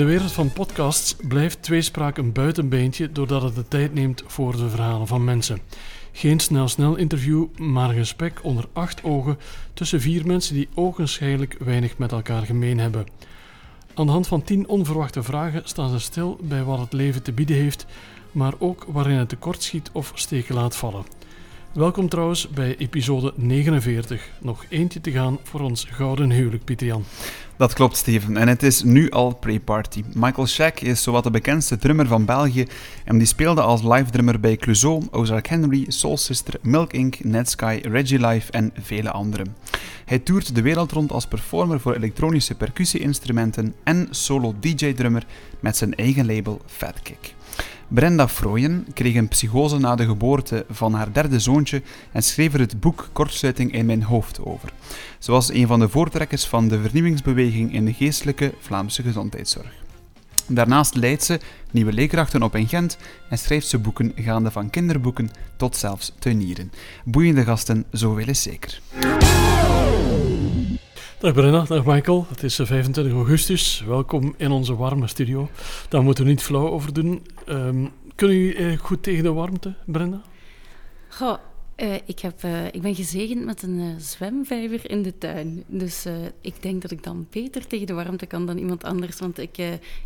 de wereld van podcasts blijft tweespraak een buitenbeentje doordat het de tijd neemt voor de verhalen van mensen. Geen snel-snel interview, maar een gesprek onder acht ogen tussen vier mensen die ogenschijnlijk weinig met elkaar gemeen hebben. Aan de hand van tien onverwachte vragen staan ze stil bij wat het leven te bieden heeft, maar ook waarin het tekort schiet of steken laat vallen. Welkom trouwens bij episode 49. Nog eentje te gaan voor ons gouden huwelijk, Pieter Jan. Dat klopt, Steven. En het is nu al pre-party. Michael Shack is zowat de bekendste drummer van België en die speelde als live drummer bij Clouseau, Ozark Henry, Soul Sister, Milk Inc., Netsky, Reggie Life en vele anderen. Hij toert de wereld rond als performer voor elektronische percussie-instrumenten en solo DJ-drummer met zijn eigen label Fat Kick. Brenda Frooyen kreeg een psychose na de geboorte van haar derde zoontje en schreef er het boek Kortsluiting in mijn hoofd over. Ze was een van de voortrekkers van de vernieuwingsbeweging in de geestelijke Vlaamse gezondheidszorg. Daarnaast leidt ze nieuwe leerkrachten op in Gent en schrijft ze boeken gaande van kinderboeken tot zelfs tuinieren. Boeiende gasten, zoveel is zeker. Dag Brenna, dag Michael. Het is 25 augustus. Welkom in onze warme studio. Daar moeten we niet flauw over doen. Um, kunnen jullie goed tegen de warmte, Brenda? Goh, uh, ik, heb, uh, ik ben gezegend met een uh, zwemvijver in de tuin. Dus ik denk dat ik dan beter tegen de warmte kan dan iemand anders. Want ik,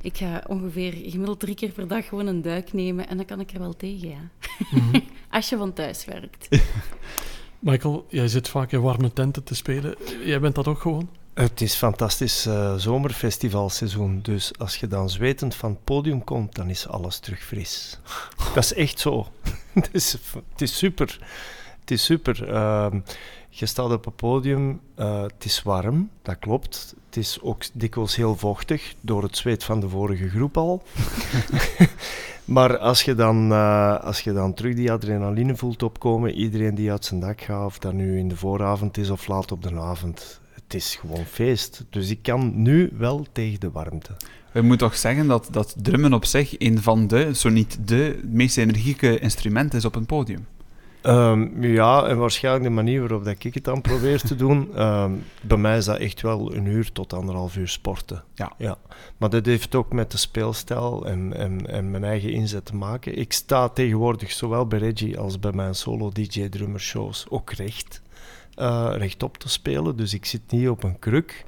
ik ga ongeveer gemiddeld drie keer per dag gewoon een duik nemen. En dan kan ik er wel tegen, ja. Mm -hmm. Als je van thuis werkt. Michael, jij zit vaak in warme tenten te spelen. Jij bent dat ook gewoon? Het is fantastisch uh, zomerfestivalseizoen. Dus als je dan zwetend van het podium komt, dan is alles terug fris. Dat is echt zo. het, is, het is super. Het is super. Uh, je staat op het podium, uh, het is warm, dat klopt. Het is ook dikwijls heel vochtig door het zweet van de vorige groep al. maar als je, dan, uh, als je dan terug die adrenaline voelt opkomen, iedereen die uit zijn dak gaat, of dat nu in de vooravond is of laat op de avond, het is gewoon feest. Dus ik kan nu wel tegen de warmte. We moeten toch zeggen dat, dat drummen op zich een van de, zo niet de, meest energieke instrumenten is op een podium. Um, ja, en waarschijnlijk de manier waarop dat ik het dan probeer te doen. Um, bij mij is dat echt wel een uur tot anderhalf uur sporten. Ja. ja. Maar dat heeft ook met de speelstijl en, en, en mijn eigen inzet te maken. Ik sta tegenwoordig zowel bij Reggie als bij mijn solo DJ-drummer shows ook recht uh, rechtop te spelen. Dus ik zit niet op een kruk.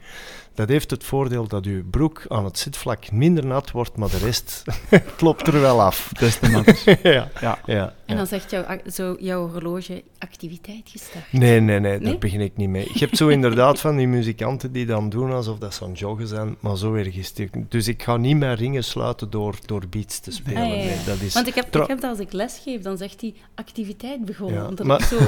Dat heeft het voordeel dat uw broek aan het zitvlak minder nat wordt, maar de rest klopt er wel af. Dat is de ja. Ja. ja. En dan zegt jouw, zo, jouw horloge activiteit gestart. Nee, nee, nee, daar begin ik niet mee. Je hebt zo inderdaad van die muzikanten die dan doen alsof dat ze aan joggen zijn, maar zo erg is het. Dus ik ga niet mijn ringen sluiten door, door beats te spelen. Ah, ja, Nee, dat is Want ik heb, ik heb dat als ik lesgeef, dan zegt hij activiteit begonnen. Ja, maar zo...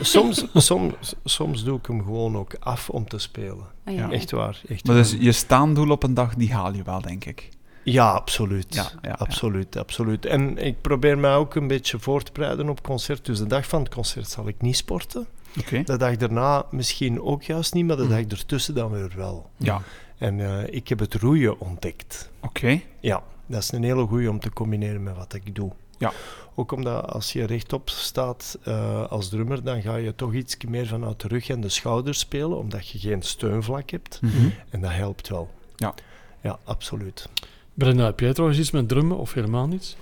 soms, soms, soms doe ik hem gewoon ook af om te spelen. Ah, ja. Echt waar. Echt maar dus je staandoel op een dag, die haal je wel, denk ik. Ja, absoluut. Ja, ja, absoluut, ja. absoluut. En ik probeer mij ook een beetje voor te bereiden op concert. Dus de dag van het concert zal ik niet sporten. Okay. De dag daarna misschien ook juist niet, maar de mm. dag ertussen dan weer wel. Ja. En uh, ik heb het roeien ontdekt. Oké. Okay. Ja, dat is een hele goeie om te combineren met wat ik doe. Ja. Ook omdat als je rechtop staat uh, als drummer, dan ga je toch iets meer vanuit de rug en de schouders spelen, omdat je geen steunvlak hebt. Mm -hmm. En dat helpt wel. Ja. Ja, absoluut. Brenda, heb jij trouwens iets met drummen of helemaal niets?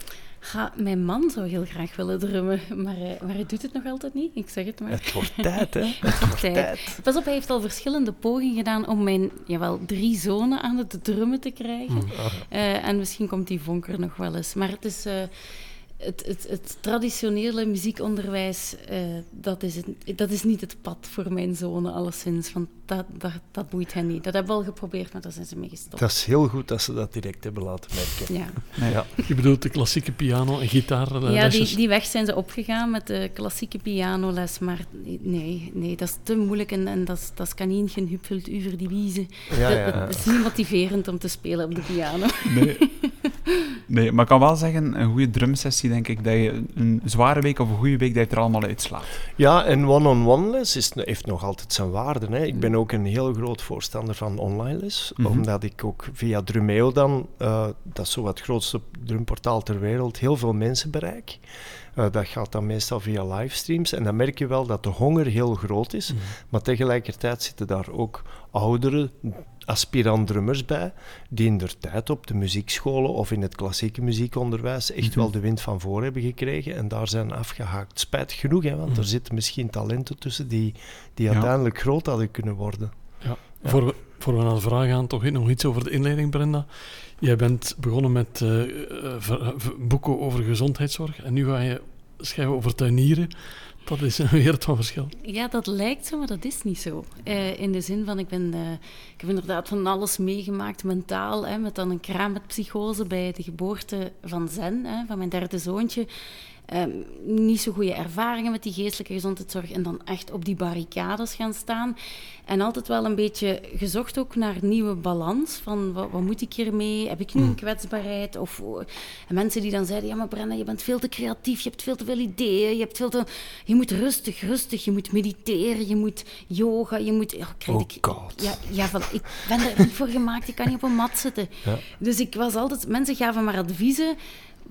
Ja, mijn man zou heel graag willen drummen, maar hij, maar hij doet het nog altijd niet. Ik zeg het maar. Het wordt tijd, hè? Het wordt tijd. Pas op, hij heeft al verschillende pogingen gedaan om mijn jawel, drie zonen aan het drummen te krijgen. Mm. Uh, en misschien komt die vonker nog wel eens. Maar het is... Uh, het, het, het, traditionele muziekonderwijs, uh, dat, is het, dat is niet het pad voor mijn zonen, alleszins. Want dat, dat, dat boeit hen niet. Dat hebben we al geprobeerd, maar daar zijn ze mee gestopt. Dat is heel goed dat ze dat direct hebben laten merken. Ja. Nee, ja. Je bedoelt de klassieke piano en gitaar? Ja, die, die weg zijn ze opgegaan met de klassieke pianoles. Maar nee, nee dat is te moeilijk en, en dat, is, dat is kaninchen gehupveld over die wiezen. Ja, ja, dat, dat, is niet motiverend om te spelen op de piano. Nee. nee, maar ik kan wel zeggen, een goede drumsessie denk ik dat je een zware week of een goede week dat je er allemaal uitslaat. Ja, en one-on-one les is, heeft nog altijd zijn waarde. Hè. Ik ben ook een heel groot voorstander van online les, mm -hmm. omdat ik ook via Drumeo dan, uh, dat is zo het grootste drumportaal ter wereld, heel veel mensen bereik. Uh, dat gaat dan meestal via livestreams. En dan merk je wel dat de honger heel groot is. Mm. Maar tegelijkertijd zitten daar ook oudere aspirant drummers bij, die in der tijd op de muziekscholen of in het klassieke muziekonderwijs echt Mhm. wel de wind van voor hebben gekregen en daar zijn afgehaakt. Spijtig genoeg, hè, want Mhm. er zitten misschien talenten tussen die, die Ja. uiteindelijk groot hadden kunnen worden. Voor, voor we naar de vraag gaan, toch nog iets over de inleiding, Brenda. Jij bent begonnen met eh, boeken over gezondheidszorg en nu ga je schrijven over tuinieren. Dat is een wereld van verschil. Ja, dat lijkt zo, maar dat is niet zo. Eh, in de zin van, ik, ben, eh, ik heb inderdaad van alles meegemaakt, mentaal, hè, met dan een kraam met psychose bij de geboorte van Zen, hè, van mijn derde zoontje. Ehm, niet zo goede ervaringen met die geestelijke gezondheidszorg en dan echt op die barricades gaan staan. En altijd wel een beetje gezocht ook naar nieuwe balans, van wat, wat moet ik hiermee? Heb ik nu een kwetsbaarheid? Of oh, en mensen die dan zeiden, ja maar Brenda, je bent veel te creatief, je hebt veel te veel ideeën, je, hebt veel te, je moet rustig, rustig, je moet mediteren, je moet yoga, je moet... Ja, krijg Oh ik, God. Ja, ja van, ik ben er niet voor gemaakt, ik kan niet op een mat zitten. Ja. Dus ik was altijd... Mensen gaven maar adviezen,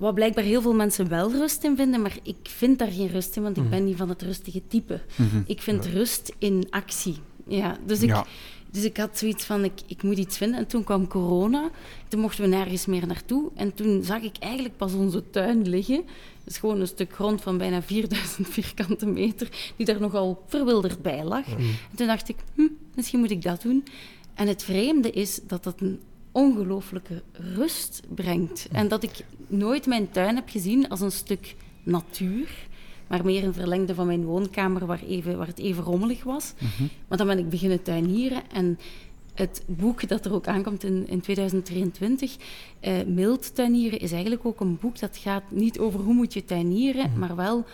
wat blijkbaar heel veel mensen wel rust in vinden, maar ik vind daar geen rust in, want ik ben niet van het rustige type. Mhm. Ik vind rust in actie. Ja, dus ik, Ja. dus ik had zoiets van, ik, ik moet iets vinden. En toen kwam corona, toen mochten we nergens meer naartoe. En toen zag ik eigenlijk pas onze tuin liggen. Dat is gewoon een stuk grond van bijna 4000 vierkante meter, die daar nogal verwilderd bij lag. En toen dacht ik, hm, misschien moet ik dat doen. En het vreemde is dat dat een ongelooflijke rust brengt. En dat ik nooit mijn tuin heb gezien als een stuk natuur, maar meer een verlengde van mijn woonkamer waar, even, waar het even rommelig was. Maar dan ben ik beginnen tuinieren en het boek dat er ook aankomt in, in 2023, eh Mild tuinieren, is eigenlijk ook een boek dat gaat niet over hoe moet je tuinieren, maar wel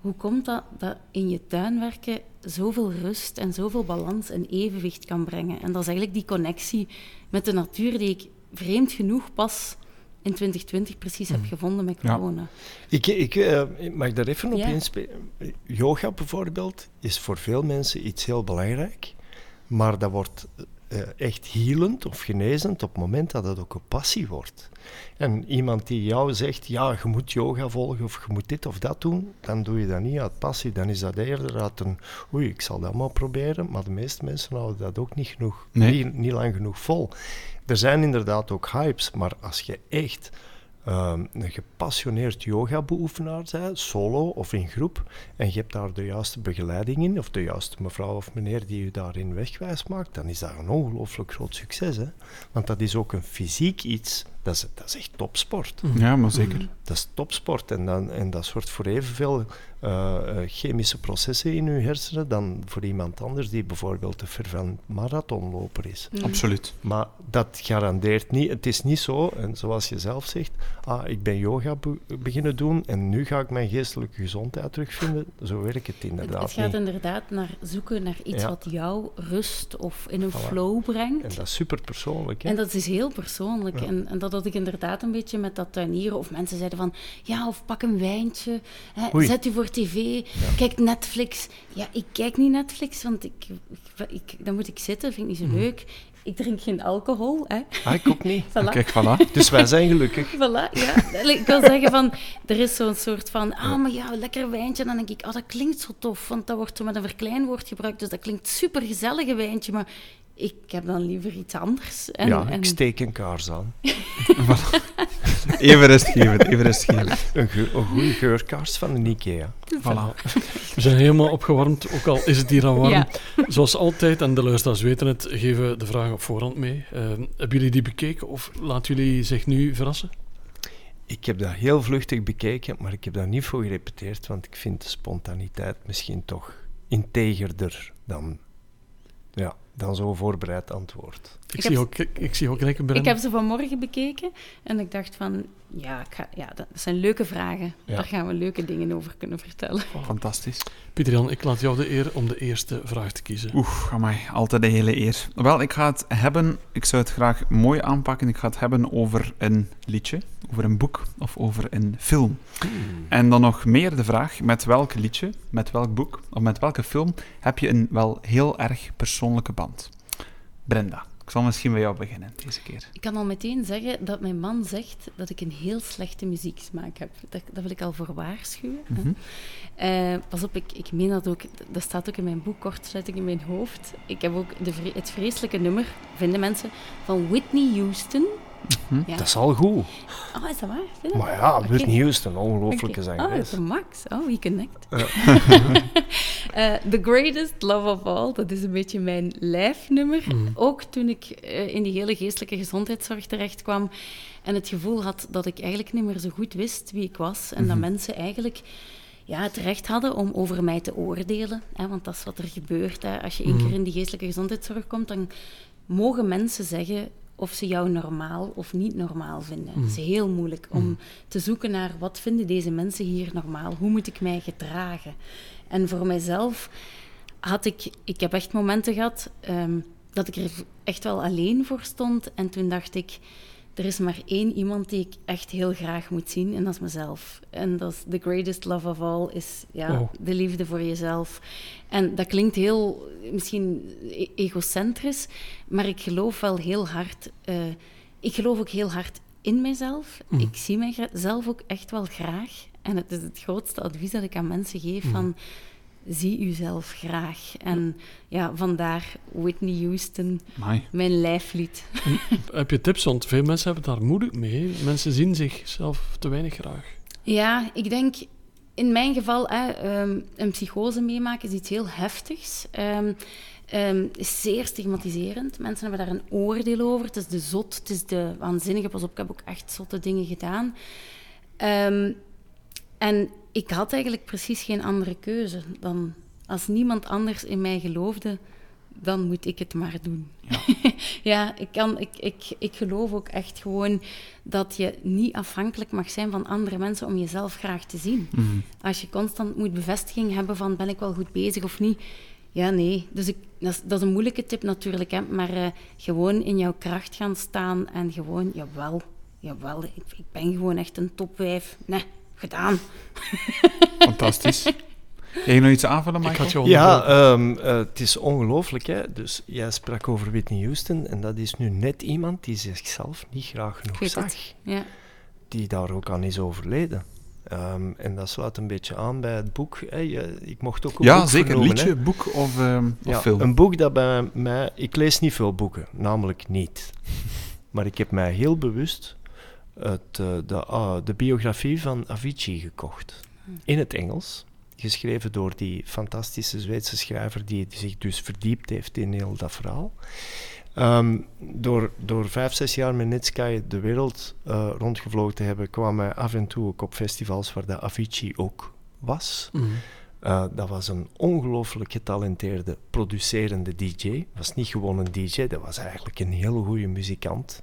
hoe komt dat dat in je tuin werken zoveel rust en zoveel balans en evenwicht kan brengen. En dat is eigenlijk die connectie met de natuur die ik vreemd genoeg pas in 2020 precies heb gevonden met Ja. corona. Ik, ik eh, mag daar even op Ja. inspelen. Yoga bijvoorbeeld is voor veel mensen iets heel belangrijk, maar dat wordt eh, echt healend of genezend op het moment dat het ook een passie wordt. En iemand die jou zegt, ja, je moet yoga volgen of je moet dit of dat doen, dan doe je dat niet uit passie. Dan is dat eerder uit een, oei, ik zal dat maar proberen, maar de meeste mensen houden dat ook niet, genoeg, Nee. niet, niet lang genoeg vol. Er zijn inderdaad ook hypes, maar als je echt ehm, een gepassioneerd yoga-beoefenaar solo of in groep, en je hebt daar de juiste begeleiding in, of de juiste mevrouw of meneer die je daarin wegwijs maakt, dan is dat een ongelooflijk groot succes. Hè? Want dat is ook een fysiek iets, dat is, dat is echt topsport. Ja, maar zeker. Dat is topsport en, dan, en dat zorgt voor evenveel eh, eh, chemische processen in uw hersenen dan voor iemand anders die bijvoorbeeld een fervent marathonloper is. Absoluut. Maar dat garandeert niet. Het is niet zo, en zoals je zelf zegt, ah, ik ben yoga be- beginnen doen en nu ga ik mijn geestelijke gezondheid terugvinden. Zo werkt het Het, inderdaad het gaat niet. inderdaad naar zoeken naar iets Ja. wat jou rust of in een Voilà. flow brengt. En dat is super persoonlijk. Hè? En dat is heel persoonlijk. Ja. En, en dat had ik inderdaad een beetje met dat tuinieren. Of mensen zeiden van, ja, of pak een wijntje. Hè, zet u voor tv, kijk Netflix. Ja, ik kijk niet Netflix, want ik, ik, ik- dan moet ik zitten, vind ik niet zo Mhm. leuk. Ik drink geen alcohol. Hè. Ah, ik ook niet. Voilà. Kijk, voilà. Dus wij zijn gelukkig. Voilà, ja. Ik wil zeggen van, er is zo'n soort van, ah, maar ja, lekker wijntje. En dan denk ik, oh, dat klinkt zo tof, want dat wordt zo met een verkleinwoord gebruikt. Dus dat klinkt super gezellig, een wijntje, maar ik heb dan liever iets anders. En, ja, en- ik steek een kaars aan. Even rustgevend, even rustgevend. Een, een goede geurkaars van een Ikea. Voilà. We zijn helemaal opgewarmd, ook al is het hier al warm. Ja. Zoals altijd, en de luisteraars weten het, geven we de vragen op voorhand mee. Eh, hebben jullie die bekeken of laten jullie zich nu verrassen? Ik heb dat heel vluchtig bekeken, maar ik heb daar niet voor gerepeteerd, want ik vind de spontaniteit misschien toch integerder dan, ja, dan zo'n voorbereid antwoord. Ik, Ik zie, heb- ook, ik, ik zie ook. Ik heb ze vanmorgen bekeken en ik dacht van, ja, ik ga, ja dat zijn leuke vragen. Ja. Daar gaan we leuke dingen over kunnen vertellen. Fantastisch. Pieter-Jan, ik laat jou de eer om de eerste vraag te kiezen. Oeh, amai, altijd de hele eer. Wel, ik ga het hebben, ik zou het graag mooi aanpakken, ik ga het hebben over een liedje, over een boek of over een film. En dan nog meer de vraag, met welk liedje, met welk boek of met welke film heb je een wel heel erg persoonlijke band? Brenda. Ik zal misschien bij jou beginnen deze keer. Ik kan al meteen zeggen dat mijn man zegt dat ik een heel slechte muzieksmaak heb. Dat, dat wil ik al voor waarschuwen. Mhm. Eh, pas op, ik, ik meen dat ook. Dat staat ook in mijn boek, kortsluiting in mijn hoofd. Ik heb ook de, het vreselijke nummer, vinden mensen, van Whitney Houston. Hm? Ja. Dat is al goed. Oh, is dat waar? Vind? Maar ja. Whitney Houston, ongelooflijke Oké. zangeres. Oh, de Max. Oh, we connect. Eh, the Greatest Love of All, dat is een beetje mijn lijfnummer. Mhm. Ook toen ik eh, in die hele geestelijke gezondheidszorg terecht kwam en het gevoel had dat ik eigenlijk niet meer zo goed wist wie ik was. En dat Mhm. mensen eigenlijk ja, het recht hadden om over mij te oordelen. Hè, want dat is wat er gebeurt. Hè. Als je één Mhm. keer in die geestelijke gezondheidszorg komt, dan mogen mensen zeggen of ze jou normaal of niet normaal vinden. Het is heel moeilijk om te zoeken naar wat vinden deze mensen hier normaal? Hoe moet ik mij gedragen? En voor mijzelf had ik... Ik heb echt momenten gehad ehm, dat ik er echt wel alleen voor stond. En toen dacht ik, er is maar één iemand die ik echt heel graag moet zien. En dat is mezelf. En dat is the greatest love of all, is ja, Oh. de liefde voor jezelf. En dat klinkt heel, misschien e- egocentrisch, maar ik geloof wel heel hard... eh, ik geloof ook heel hard in mijzelf. Mhm. Ik zie mijzelf ook echt wel graag. En het is het grootste advies dat ik aan mensen geef van... Zie uzelf graag. En ja, vandaar Whitney Houston, Amai. mijn lijflied. Heb je tips? Want veel mensen hebben daar moeilijk mee. Mensen zien zichzelf te weinig graag. Ja, ik denk in mijn geval, hè, ehm, een psychose meemaken is iets heel heftigs. Ehm, ehm, is zeer stigmatiserend. Mensen hebben daar een oordeel over. Het is de zot, het is de waanzinnige. Pas op, ik heb ook echt zotte dingen gedaan. Ehm, en ik had eigenlijk precies geen andere keuze dan als niemand anders in mij geloofde, dan moet ik het maar doen. Ja. Ja, ik, kan, ik, ik, ik geloof ook echt gewoon dat je niet afhankelijk mag zijn van andere mensen om jezelf graag te zien. Mhm. Als je constant moet bevestiging hebben van ben ik wel goed bezig of niet. Ja, nee. Dus ik, dat, is, dat is een moeilijke tip natuurlijk, hè, maar eh, gewoon in jouw kracht gaan staan en gewoon, jawel, jawel, ik, ik ben gewoon echt een topwijf. Nee, gedaan. Fantastisch. Jij je nog iets aanvullen, Ik Michael? had je Ja, ehm, eh, het is ongelooflijk. Hè? Dus jij sprak over Whitney Houston en dat is nu net iemand die zichzelf niet graag Ik genoeg zag. Ja. Die daar ook aan is overleden. Ehm, en dat sluit een beetje aan bij het boek. Hè? Je- ik mocht ook een Ja, boek zeker. vernoemen, Liedje, hè. boek of, ehm, of Ja, film? Een boek dat bij mij... Ik lees niet veel boeken, namelijk niet. Maar ik heb mij heel bewust het, eh, de, ah, de biografie van Avicii gekocht. In het Engels. Geschreven door die fantastische Zweedse schrijver die zich dus verdiept heeft in heel dat verhaal. Ehm, door, door vijf, zes jaar met Netsky de wereld eh, rondgevlogen te hebben, kwam hij af en toe ook op festivals waar de Avicii ook was. Mhm. Uh, dat was een ongelooflijk getalenteerde, producerende DJ. was niet gewoon een DJ, dat was eigenlijk een heel goede muzikant.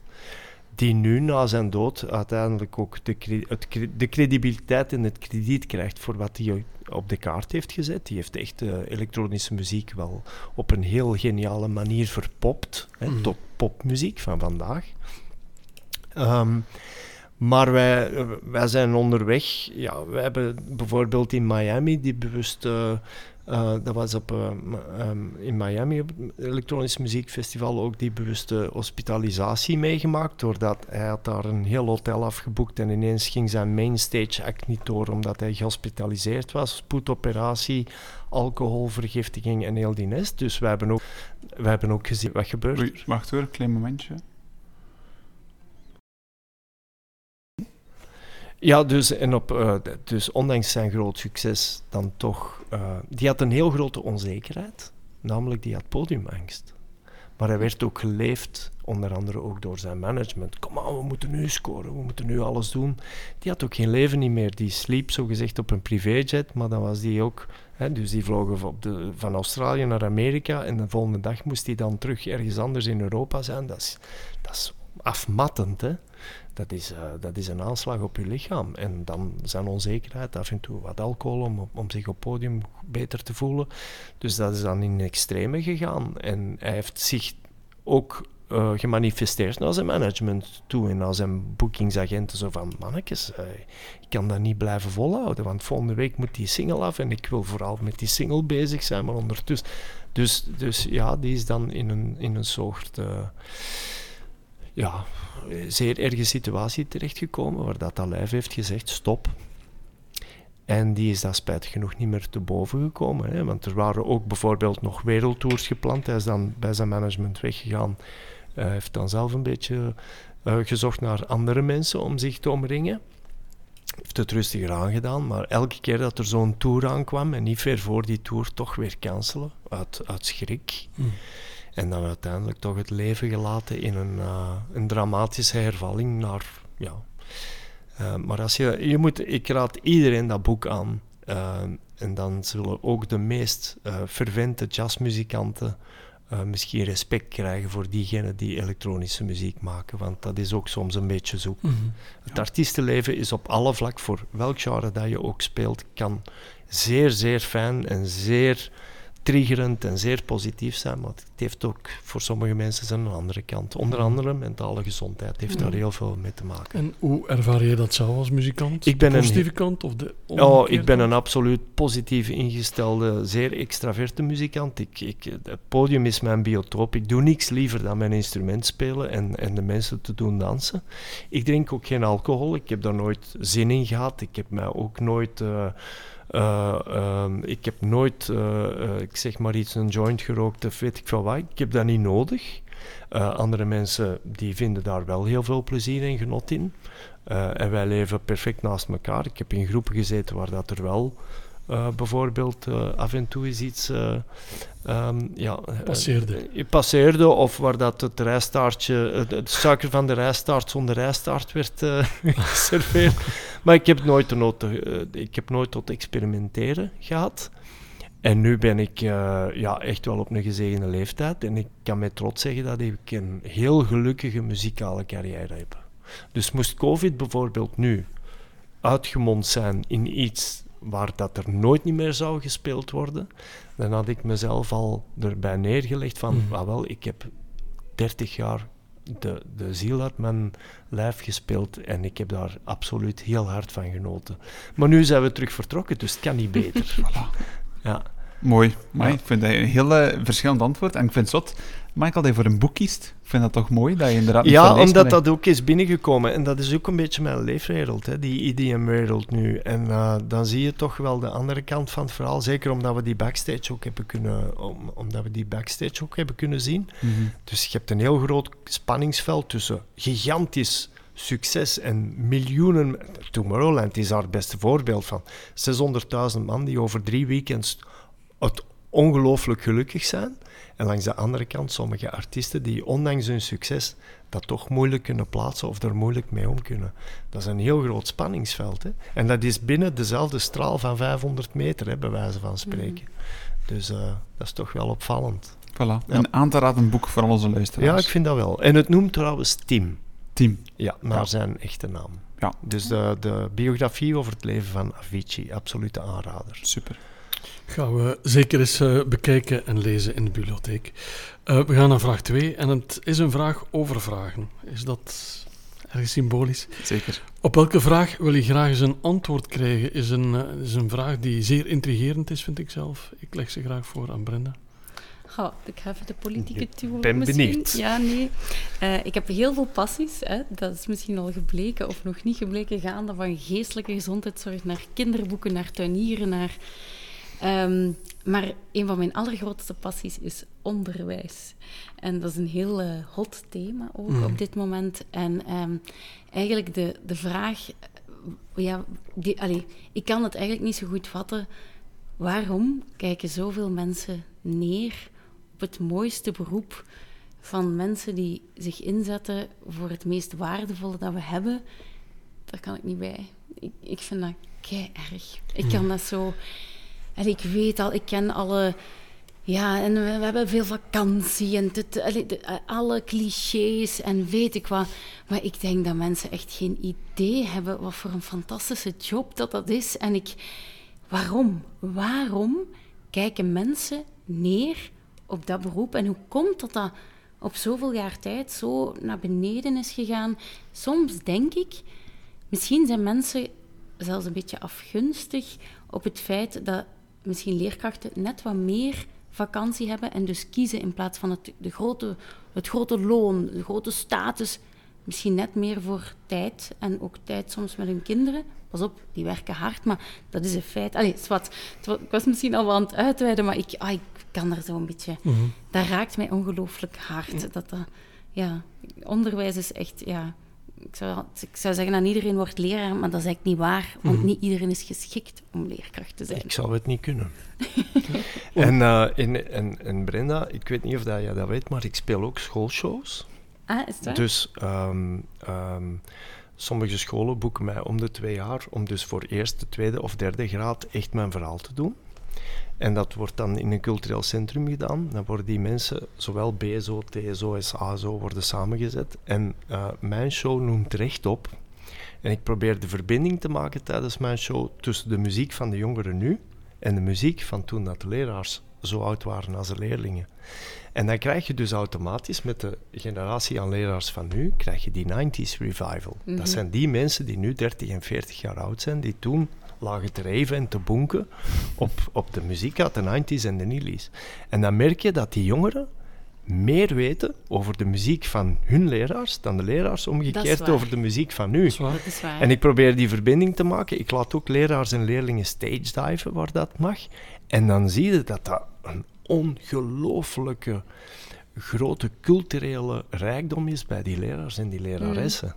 Die nu na zijn dood uiteindelijk ook de, cre- de credibiliteit en het krediet krijgt voor wat hij op de kaart heeft gezet. Die heeft echt eh, elektronische muziek wel op een heel geniale manier verpopt. Hè, Mhm. Tot popmuziek van vandaag. Ehm, maar wij, eh, wij zijn onderweg. Ja, we hebben bijvoorbeeld in Miami die bewust. Eh, dat was op, eh, m- ehm, in Miami op het elektronisch muziekfestival ook die bewuste hospitalisatie meegemaakt. Doordat hij had daar een heel hotel afgeboekt en ineens ging zijn mainstage act niet door omdat hij gehospitaliseerd was. Spoedoperatie, alcoholvergiftiging en heel die nest. Dus wij hebben ook, wij hebben ook gezien wat gebeurt. Wacht hoor, een klein momentje. Ja, dus, en op, eh, dus ondanks zijn groot succes, dan toch. eh, die had een heel grote onzekerheid, namelijk die had podiumangst. Maar hij werd ook geleefd, onder andere ook door zijn management. Kom aan, we moeten nu scoren, we moeten nu alles doen. Die had ook geen leven niet meer. Die sliep zogezegd op een privéjet, maar dan was die ook. Hè, dus die vlogen de, van Australië naar Amerika en de volgende dag moest hij dan terug ergens anders in Europa zijn. Dat is, dat is afmattend, hè. Dat is, eh, dat is een aanslag op je lichaam. En dan zijn onzekerheid, af en toe wat alcohol om, om zich op podium beter te voelen. Dus dat is dan in extreme gegaan. En hij heeft zich ook uh, gemanifesteerd naar zijn management toe en naar zijn bookingsagenten. Zo van, mannetjes, uh, ik kan dat niet blijven volhouden, want volgende week moet die single af en ik wil vooral met die single bezig zijn, maar ondertussen... Dus, dus ja, die is dan in een, in een soort... ja, zeer erge situatie terechtgekomen, waar dat heeft gezegd, stop, en die is daar spijtig genoeg niet meer te boven gekomen. Hè? Want er waren ook bijvoorbeeld nog wereldtours gepland. Hij is dan bij zijn management weggegaan. Hij heeft dan zelf een beetje uh, gezocht naar andere mensen om zich te omringen. Heeft het rustiger aangedaan, maar elke keer dat er zo'n tour aankwam en niet ver voor die tour toch weer cancelen, uit, uit schrik. Hmm. En dan uiteindelijk toch het leven gelaten in een, uh, een dramatische hervalling naar ja, uh, maar als je, je moet, ik raad iedereen dat boek aan. Uh, en dan zullen ook de meest fervente jazzmuzikanten misschien respect krijgen voor diegenen die elektronische muziek maken. Want dat is ook soms een beetje zoek. Mm -hmm. Het artiestenleven is op alle vlak, voor welk genre dat je ook speelt, kan zeer, zeer fijn en zeer triggerend en zeer positief zijn, maar het heeft ook voor sommige mensen zijn een andere kant. Onder mhm. andere mentale gezondheid heeft daar mhm. heel veel mee te maken. En hoe ervaar je dat zelf als muzikant? Ik ben de positieve een, kant of de Oh, ik ben een absoluut positief ingestelde, zeer extraverte muzikant. Ik, ik, het podium is mijn biotoop. Ik doe niks liever dan mijn instrument spelen en, en de mensen te doen dansen. Ik drink ook geen alcohol. Ik heb daar nooit zin in gehad. Ik heb mij ook nooit... Uh, uh, um, ik heb nooit, uh, uh, ik zeg maar iets, een joint gerookt of weet ik veel wat. Ik heb dat niet nodig. andere mensen die vinden daar wel heel veel plezier en genot in. en wij leven perfect naast elkaar. Ik heb in groepen gezeten waar dat er wel uh, bijvoorbeeld uh, af en toe is iets uh, um, ja, passeerde. passeerde of waar dat het rijstaartje, het, suiker van de rijstaart zonder rijstaart werd geserveerd. maar ik heb nooit, de nood, ik heb nooit tot experimenteren gehad. En nu ben ik ja, echt wel op een gezegende leeftijd en ik kan met trots zeggen dat ik een heel gelukkige muzikale carrière heb. Dus moest COVID bijvoorbeeld nu uitgemond zijn in iets waar dat er nooit niet meer zou gespeeld worden, dan had ik mezelf al erbij neergelegd van, mm. ah wel, ik heb 30 jaar de, de ziel uit mijn lijf gespeeld en ik heb daar absoluut heel hard van genoten. Maar nu zijn we terug vertrokken, dus het kan niet beter. voilà. Ja. Mooi. Maar Ik vind dat een heel uh, verschillend antwoord. En ik vind het zot, Michael, dat je voor een boek kiest. Ik vind dat toch mooi, dat je inderdaad... Ja, omdat dat ook is binnengekomen. En dat is ook een beetje mijn leefwereld, hè, die EDM-wereld nu. En uh, dan zie je toch wel de andere kant van het verhaal. Zeker omdat we die backstage ook hebben kunnen, om, omdat we die backstage ook hebben kunnen zien. Mm -hmm. Dus je hebt een heel groot spanningsveld tussen gigantisch succes en miljoenen... Tomorrowland is daar het beste voorbeeld van. 600.000 man die over drie weekends het ongelooflijk gelukkig zijn. En langs de andere kant sommige artiesten die ondanks hun succes dat toch moeilijk kunnen plaatsen of er moeilijk mee om kunnen. Dat is een heel groot spanningsveld. Hè? En dat is binnen dezelfde straal van 500 meter, hè, bij wijze van spreken. Mhm. Dus uh, dat is toch wel opvallend. Voilà. Ja. Een aan te raden boek voor al onze luisteraars. Ja, ik vind dat wel. En het noemt trouwens Tim. Tim. Ja, naar ja. zijn echte naam. Ja. Dus de, de biografie over het leven van Avicii, absolute aanrader. Super. Gaan we zeker eens uh, bekijken en lezen in de bibliotheek. Uh, we gaan naar vraag 2 en het is een vraag over vragen. Is dat erg symbolisch? Zeker. Op welke vraag wil je graag eens een antwoord krijgen? Is een, uh, is een vraag die zeer intrigerend is, vind ik zelf. Ik leg ze graag voor aan Brenda. Oh, ik ga even de politieke tour. ben misschien. benieuwd. Ja, nee. Uh, ik heb heel veel passies. Hè. Dat is misschien al gebleken of nog niet gebleken. Gaande van geestelijke gezondheidszorg naar kinderboeken, naar tuinieren, naar Um, maar een van mijn allergrootste passies is onderwijs. En dat is een heel uh, hot thema ook mm. op dit moment. En um, eigenlijk de, de vraag... Ja, die, allee, ik kan het eigenlijk niet zo goed vatten. Waarom kijken zoveel mensen neer op het mooiste beroep van mensen die zich inzetten voor het meest waardevolle dat we hebben? Daar kan ik niet bij. Ik, ik vind dat kei erg. Ik mm. kan dat zo en ik weet al, ik ken alle... Ja, en we, hebben veel vakantie en eh, alle clichés en weet ik wat. Maar ik denk dat mensen echt geen idee hebben wat voor een fantastische job dat dat is. En ik... Waarom? Waarom kijken mensen neer op dat beroep? En hoe komt dat dat op zoveel jaar tijd zo naar beneden is gegaan. Soms denk ik, misschien zijn mensen zelfs een beetje afgunstig op het feit dat misschien leerkrachten net wat meer vakantie hebben en dus kiezen in plaats van het, de grote, het grote loon, de grote status, misschien net meer voor tijd en ook tijd soms met hun kinderen. Pas op, die werken hard, maar dat is een feit. Allee, wat, ik was misschien al wel aan het uitweiden, maar ik, ah, ik kan er zo een beetje... Mhm. Dat raakt mij ongelooflijk hard. Dat, dat, ja, onderwijs is echt... Ja, ik zou, ik zou zeggen aan iedereen wordt leraar, maar dat is eigenlijk niet waar. Want Mhm. niet iedereen is geschikt om leerkracht te zijn. Ik zou het niet kunnen. en, eh, en, en, en Brenda, ik weet niet of dat jij dat weet, maar ik speel ook schoolshows. Ah, is waar? Dus ehm, ehm, sommige scholen boeken mij om de twee jaar om dus voor eerste, tweede of derde graad echt mijn verhaal te doen. En dat wordt dan in een cultureel centrum gedaan. Dan worden die mensen, zowel BSO, TSO als ASO, worden samengezet. En eh, mijn show noemt rechtop. En ik probeer de verbinding te maken tijdens mijn show tussen de muziek van de jongeren nu en de muziek van toen dat de leraars zo oud waren als de leerlingen. En dan krijg je dus automatisch met de generatie aan leraars van nu, krijg je die 90s revival. Mhm. Dat zijn die mensen die nu 30 en 40 jaar oud zijn, die toen lagen te reven en te bonken op, op de muziek uit de 90s en de nillies. En dan merk je dat die jongeren meer weten over de muziek van hun leraars dan de leraars omgekeerd over de muziek van nu. Dat is waar. En ik probeer die verbinding te maken. Ik laat ook leraars en leerlingen stage diven waar dat mag. En dan zie je dat dat een ongelooflijke grote culturele rijkdom is bij die leraars en die leraressen.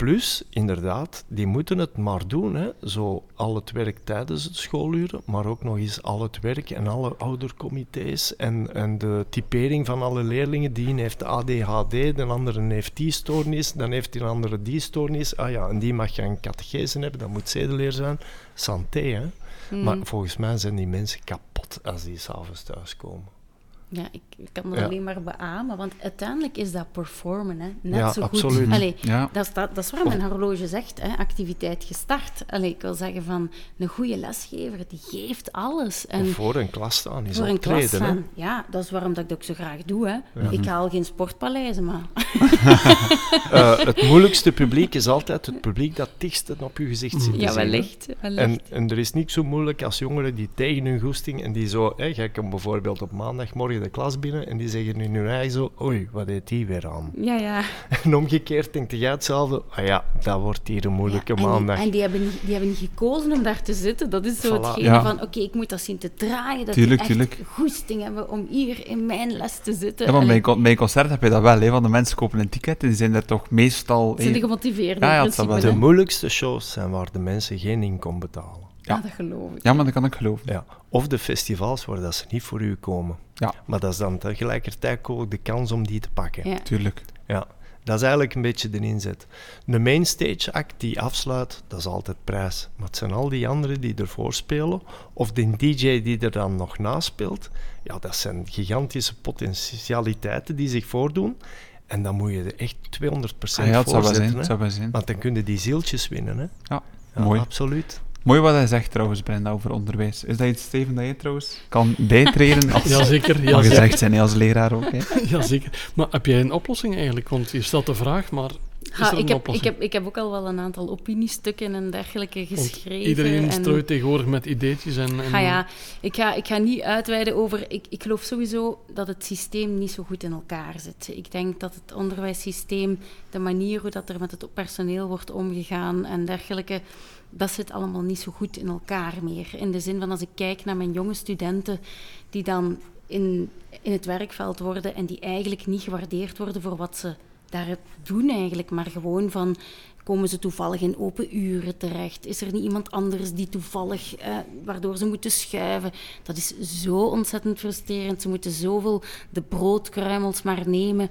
Plus, inderdaad, die moeten het maar doen. Hè. Zo al het werk tijdens het schooluren, maar ook nog eens al het werk en alle oudercomité's en, en de typering van alle leerlingen. Die een heeft ADHD, de andere heeft die stoornis, dan heeft die andere die stoornis. Ah ja, en die mag geen catechese hebben, dat moet zedeleer zijn. Santé, hè. Mm. Maar volgens mij zijn die mensen kapot als die s'avonds thuiskomen. Ja, ik ik kan dat Ja. alleen maar beamen, want uiteindelijk is dat performen, hè. net Ja, zo goed. absoluut. Allee, Ja. dat, is, dat, dat is waar mijn horloge zegt, hè. activiteit gestart. Allee, ik wil zeggen van, een goede lesgever, die geeft alles. En Of voor een klas staan is voor een klas hè. staan, ja, dat is waarom dat ik dat ook zo graag doe. Hè. Ik haal geen sportpaleizen, maar... Eh, het moeilijkste publiek is altijd het publiek dat dichtst op je gezicht zit Ja, wellicht. wellicht. En, en er is niks zo moeilijk als jongeren die tegen hun goesting en die zo, hè, jij komt bijvoorbeeld op maandagmorgen de klas binnen en die zeggen in hun eigen zo, oei, wat heeft die weer aan? Ja, ja. En omgekeerd denkt jij hetzelfde, ah ja, dat wordt hier een moeilijke Ja, en die- maandag. En die hebben, niet, die hebben niet gekozen om daar te zitten. Dat is zo Voilà. hetgene Ja. van, oké, ik moet dat zien te draaien. Dat Tuurlijk, die echt goesting hebben om hier in mijn les te zitten. Ja, maar bij, een concert heb je dat wel, hè, want de mensen kopen een ticket en die zijn er toch meestal... zijn gemotiveerd Ja, ja, wel principe, De moeilijkste shows zijn waar de mensen geen inkomen betalen. Ja. Dat geloof ik. Ja, maar dat kan ik geloven. Ja. Of de festivals waar dat ze niet voor u komen. Ja. Maar dat is dan tegelijkertijd ook de kans om die te pakken. Ja. Tuurlijk. Ja, dat is eigenlijk een beetje de inzet. De mainstage act die afsluit, dat is altijd prijs. Maar het zijn al die anderen die ervoor spelen, of de DJ die er dan nog naspeelt, ja, dat zijn gigantische potentialiteiten die zich voordoen. En dan moet je er echt 200% Ah, ja, het zou wel voor zijn. zijn. Want dan kunnen die zieltjes winnen. Hè? Ja, Ja, mooi. Absoluut. Mooi wat hij zegt trouwens, Brenda, over onderwijs. Is dat iets, Steven, dat je trouwens kan bijtreden als... Jazeker, Mag jazeker. gezegd zijn, als leraar ook. Hè. jazeker. Maar heb jij een oplossing eigenlijk? Want je stelt de vraag, maar is Ha, er een ik, heb, ik, oplossing? heb, ik heb ook al wel een aantal opiniestukken en dergelijke Want geschreven. iedereen en... strooit tegenwoordig met ideetjes en... en Ga ja, ik ga, ik ga niet uitweiden over. Ik, ik geloof sowieso dat het systeem niet zo goed in elkaar zit. Ik denk dat het onderwijssysteem, de manier hoe dat er met het personeel wordt omgegaan en dergelijke, dat zit allemaal niet zo goed in elkaar meer. In de zin van als ik kijk naar mijn jonge studenten die dan in, in het werkveld worden en die eigenlijk niet gewaardeerd worden voor wat ze daar doen eigenlijk, maar gewoon van komen ze toevallig in open uren terecht? Is er niet iemand anders die toevallig, eh, waardoor ze moeten schuiven? Dat is zo ontzettend frustrerend. Ze moeten zoveel de broodkruimels maar nemen.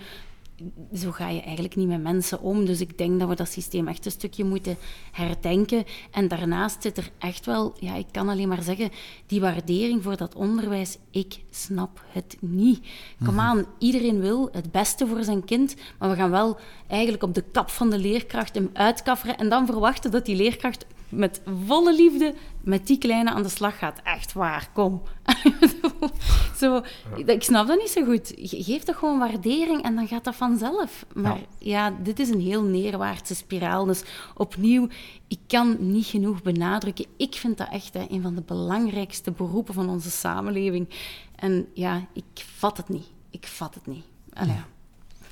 Zo ga je eigenlijk niet met mensen om. Dus ik denk dat we dat systeem echt een stukje moeten herdenken. En daarnaast zit er echt wel, ja, ik kan alleen maar zeggen, die waardering voor dat onderwijs. Ik snap het niet. Kom aan, iedereen wil het beste voor zijn kind, maar we gaan wel eigenlijk op de kap van de leerkracht hem uitkafferen en dan verwachten dat die leerkracht met volle liefde met die kleine aan de slag gaat. Echt waar, kom. zo, ik snap dat niet zo goed. Geef toch gewoon waardering en dan gaat dat vanzelf. Maar ja. dit is een heel neerwaartse spiraal. Dus opnieuw, ik kan niet genoeg benadrukken. Ik vind dat echt hè, een van de belangrijkste beroepen van onze samenleving. En ja, ik vat het niet. Ik vat het niet. Allee, ja.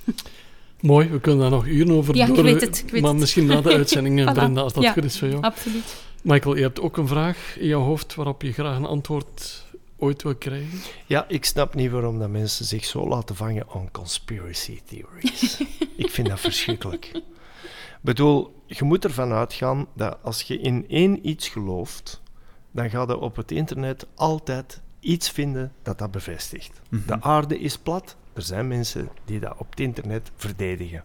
Mooi, we kunnen daar nog uren over Ja, ik weet het, ik weet maar het. misschien na de uitzending, Voilà. Brenda, als dat Ja. goed is voor jou. Absoluut. Michael, je hebt ook een vraag in jouw hoofd waarop je graag een antwoord ooit wil krijgen. Ja, ik snap niet waarom dat mensen zich zo laten vangen aan conspiracy theories. ik vind dat verschrikkelijk. Ik bedoel, je moet ervan uitgaan dat als je in één iets gelooft, dan ga je op het internet altijd iets vinden dat dat bevestigt. De aarde is plat. Er zijn mensen die dat op het internet verdedigen.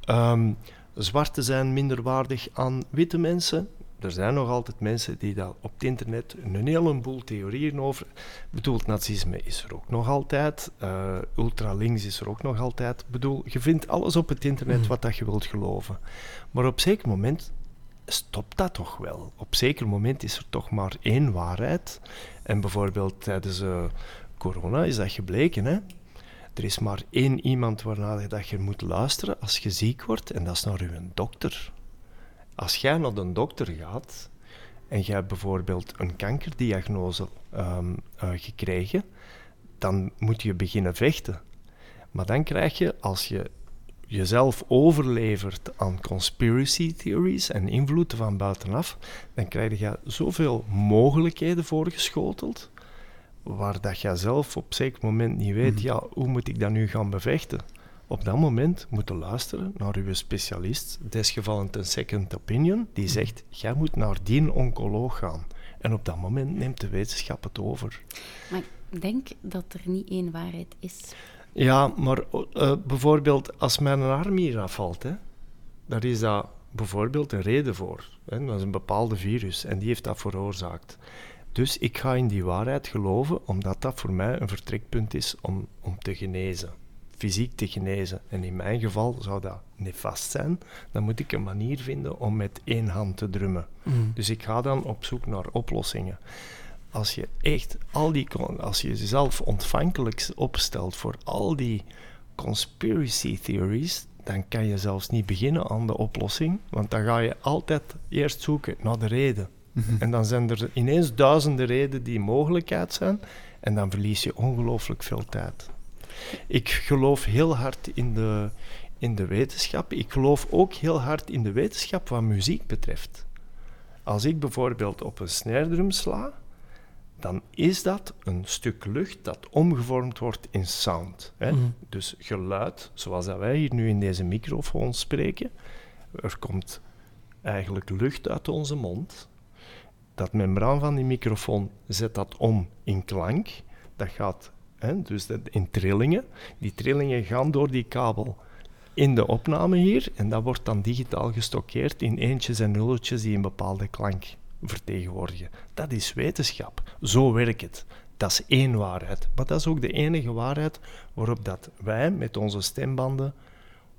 Ehm, zwarte zijn minder waardig aan witte mensen. Er zijn nog altijd mensen die daar op het internet een heleboel theorieën over. Ik bedoel, het nazisme is er ook nog altijd. eh ultralinks is er ook nog altijd. Bedoel, je vindt alles op het internet wat dat je wilt geloven. Maar op zeker moment stopt dat toch wel. Op zeker moment is er toch maar één waarheid. En bijvoorbeeld tijdens eh, corona is dat gebleken. Hè? Er is maar één iemand waarnaar je dat je moet luisteren als je ziek wordt, en dat is naar uw dokter. Als jij naar de dokter gaat en jij hebt bijvoorbeeld een kankerdiagnose ehm, eh, gekregen, dan moet je beginnen vechten. Maar dan krijg je, als je jezelf overlevert aan conspiracy theories en invloeden van buitenaf, dan krijg je zoveel mogelijkheden voorgeschoteld, waar dat je zelf op zeker moment niet weet, ja, hoe moet ik dat nu gaan bevechten? Op dat moment moet je luisteren naar uw specialist, desgevallend een second opinion, die zegt, jij moet naar die oncoloog gaan. En op dat moment neemt de wetenschap het over. Maar ik denk dat er niet één waarheid is. Ja, maar eh, bijvoorbeeld als mijn arm hier afvalt, hè, daar is dat bijvoorbeeld een reden voor. Hè. Dat is een bepaalde virus en die heeft dat veroorzaakt. Dus ik ga in die waarheid geloven, omdat dat voor mij een vertrekpunt is om, om te genezen. Fysiek te genezen. En in mijn geval zou dat nefast zijn. Dan moet ik een manier vinden om met één hand te drummen. Dus ik ga dan op zoek naar oplossingen als je echt al die, als je jezelf ontvankelijk opstelt voor al die conspiracy theories, dan kan je zelfs niet beginnen aan de oplossing, want dan ga je altijd eerst zoeken naar de reden. En dan zijn er ineens duizenden redenen die mogelijkheid zijn, en dan verlies je ongelooflijk veel tijd. Ik geloof heel hard in de, in de wetenschap. Ik geloof ook heel hard in de wetenschap wat muziek betreft. Als ik bijvoorbeeld op een snare drum sla, dan is dat een stuk lucht dat omgevormd wordt in sound. Hè? Mhm. Dus geluid, zoals dat wij hier nu in deze microfoon spreken. Er komt eigenlijk lucht uit onze mond. Dat membraan van die microfoon zet dat om in klank. Dat gaat hè, dus in trillingen. Die trillingen gaan door die kabel in de opname hier en dat wordt dan digitaal gestockeerd in eentjes en nulletjes die een bepaalde klank vertegenwoordigen. Dat is wetenschap. Zo werkt het. Dat is één waarheid. Maar dat is ook de enige waarheid waarop dat wij met onze stembanden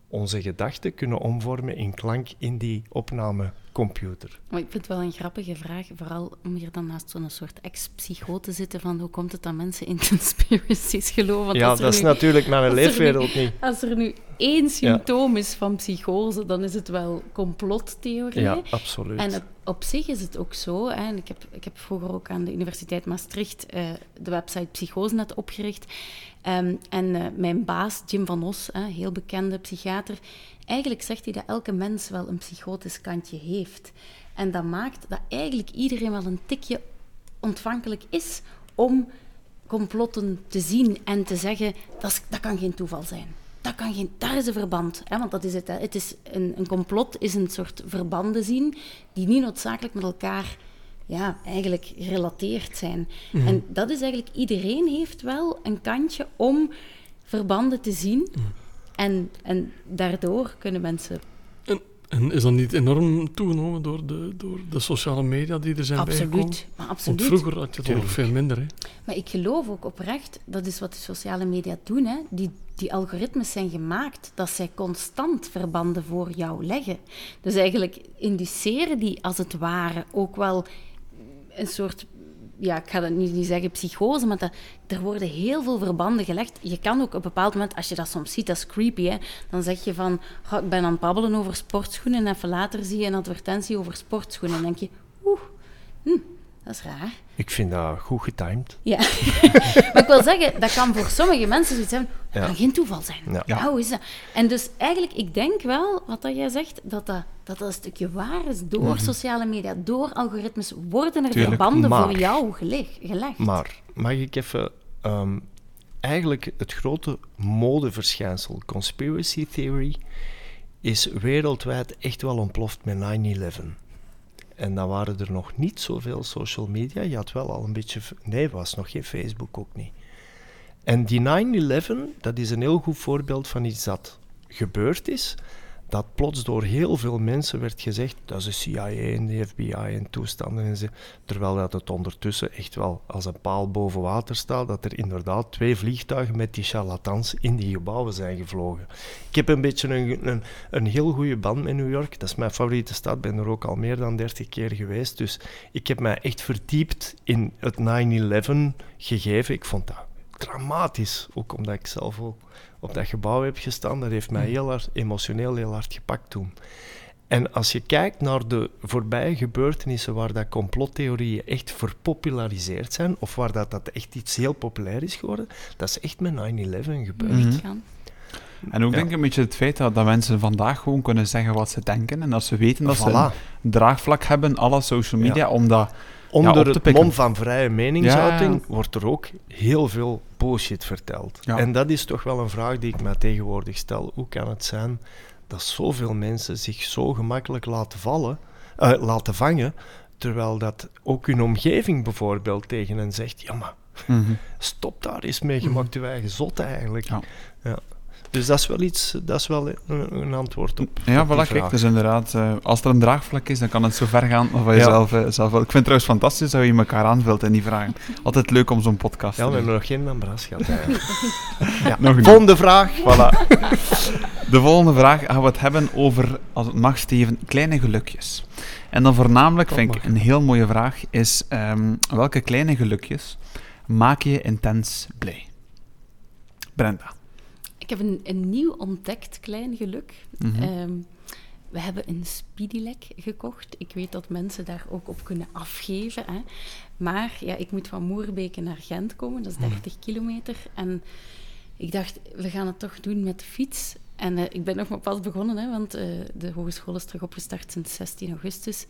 onze gedachten kunnen omvormen in klank in die opnamecomputer. Maar ik vind het wel een grappige vraag, vooral om hier dan naast zo'n soort ex-psycho te zitten van hoe komt het dat mensen in conspiracies geloven? Want ja, dat is nu- natuurlijk mijn er nu- leefwereld niet. Als er nu één symptoom is van psychose, dan is het wel complottheorie. Ja, absoluut. En op, op zich is het ook zo. Hè, en ik, heb, ik heb vroeger ook aan de Universiteit Maastricht eh, de website Psychosenet opgericht. Ehm, en eh, mijn baas, Jim van Os, hè, heel bekende psychiater, eigenlijk zegt hij dat elke mens wel een psychotisch kantje heeft. En dat maakt dat eigenlijk iedereen wel een tikje ontvankelijk is om complotten te zien en te zeggen dat, dat kan geen toeval zijn. Dat kan geen, daar is een verband. Hè? Want dat is het. Het is een, een complot is een soort verbanden zien die niet noodzakelijk met elkaar ja, eigenlijk gerelateerd zijn. En dat is eigenlijk, iedereen heeft wel een kantje om verbanden te zien. En, en daardoor kunnen mensen En, en is dat niet enorm toegenomen door de, door de sociale media die er zijn bijgekomen? absoluut, maar Want absoluut. vroeger had je het nog veel minder. Hè? Maar ik geloof ook oprecht, dat is wat de sociale media doen, hè. Die, die algoritmes zijn gemaakt dat zij constant verbanden voor jou leggen. Dus eigenlijk induceren die als het ware ook wel een soort ja, ik ga dat niet, zeggen psychose, maar dat, er worden heel veel verbanden gelegd. Je kan ook op een bepaald moment, als je dat soms ziet, dat is creepy, hè, dan zeg je van, "Goh, ik ben aan het babbelen over sportschoenen en even later zie je een advertentie over sportschoenen en denk je, oeh, hm, dat is raar. Ik vind dat goed getimed. Ja, maar ik wil zeggen, dat kan voor sommige mensen zoiets zijn, dat Ja. kan geen toeval zijn. Ja. Ja. hoe is dat? En dus eigenlijk, ik denk wel, wat dat jij zegt, dat dat, dat, dat een stukje waar is. Door sociale media, door algoritmes, worden er Tuurlijk, verbanden maar- voor jou geleg, gelegd. Maar mag ik even. ehm, eigenlijk het grote modeverschijnsel, conspiracy theory, is wereldwijd echt wel ontploft met 9-11. En dan waren er nog niet zoveel social media. Je had wel al een beetje. Nee, was nog geen Facebook ook niet. En die 9-11, dat is een heel goed voorbeeld van iets dat gebeurd is. Dat plots door heel veel mensen werd gezegd, dat is de CIA en de FBI en toestanden. En zo. Terwijl dat het ondertussen echt wel als een paal boven water staat, dat er inderdaad twee vliegtuigen met die charlatans in die gebouwen zijn gevlogen. Ik heb een beetje een, een, een heel goede band met New York. Dat is mijn favoriete stad. Ik ben er ook al meer dan 30 keer geweest. Dus ik heb mij echt verdiept in het 9-11 gegeven. Ik vond dat dramatisch. Ook omdat ik zelf ook op dat gebouw heb gestaan. Dat heeft mij heel hard, emotioneel heel hard gepakt toen. En als je kijkt naar de voorbije gebeurtenissen waar dat complottheorieën echt verpopulariseerd zijn, of waar dat, dat echt iets heel populair is geworden, dat is echt met 9-11 gebeurd. Mhm. En ook Ja. denk ik een beetje het feit dat, dat mensen vandaag gewoon kunnen zeggen wat ze denken. En dat ze weten dat ze een draagvlak hebben, alle social media, omdat... Onder op te het mom van vrije meningsuiting Ja, ja. wordt er ook heel veel bullshit verteld. Ja. En dat is toch wel een vraag die ik mij tegenwoordig stel. Hoe kan het zijn dat zoveel mensen zich zo gemakkelijk laten vallen, eh, laten vangen, terwijl dat ook hun omgeving bijvoorbeeld tegen hen zegt, ja maar Mhm. stop daar eens mee, je maakt je eigen zot eigenlijk. Ja. Ja. Dus dat is wel iets, dat is wel een, een antwoord op, Ja, voilà, kijk, dus inderdaad, eh, als er een draagvlak is, dan kan het zo ver gaan of je Ja. zelf, eh, zelf. Ik vind het trouwens fantastisch dat je elkaar aanvult in die vragen. Altijd leuk om zo'n podcast Ja, te we doen. hebben nog geen ambras gehad. ja. Nog niet. Volgende vraag. Voilà. De volgende vraag gaan we het hebben over, als het mag Steven, kleine gelukjes. En dan voornamelijk, Dat vind ik een heel mooie vraag, is ehm, welke kleine gelukjes maak je intens blij? Brenda. Ik heb een, een nieuw ontdekt klein geluk. Mhm. Ehm, we hebben een Speedylek gekocht. Ik weet dat mensen daar ook op kunnen afgeven. Hè. Maar ja, ik moet van Moerbeke naar Gent komen, dat is 30 kilometer. En ik dacht, we gaan het toch doen met de fiets. En eh, ik ben nog maar pas begonnen, hè, want eh, de hogeschool is terug opgestart sinds 16 augustus.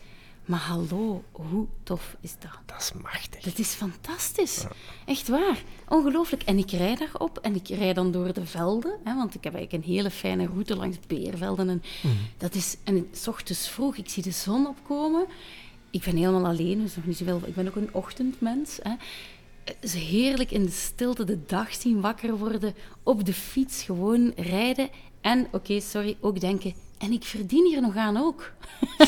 Maar hallo, hoe tof is dat? Dat is machtig. Dat is fantastisch. Echt waar. Ongelooflijk. En ik rijd daarop en ik rijd dan door de velden. Hè, want ik heb eigenlijk een hele fijne route langs beervelden. En, dat is, en s ochtends vroeg, ik zie de zon opkomen. Ik ben helemaal alleen, dus nog niet zoveel. Ik ben ook een ochtendmens. Hè. Is heerlijk in de stilte de dag zien wakker worden. Op de fiets gewoon rijden. En, oké, sorry, ook denken... En ik verdien hier nog aan ook.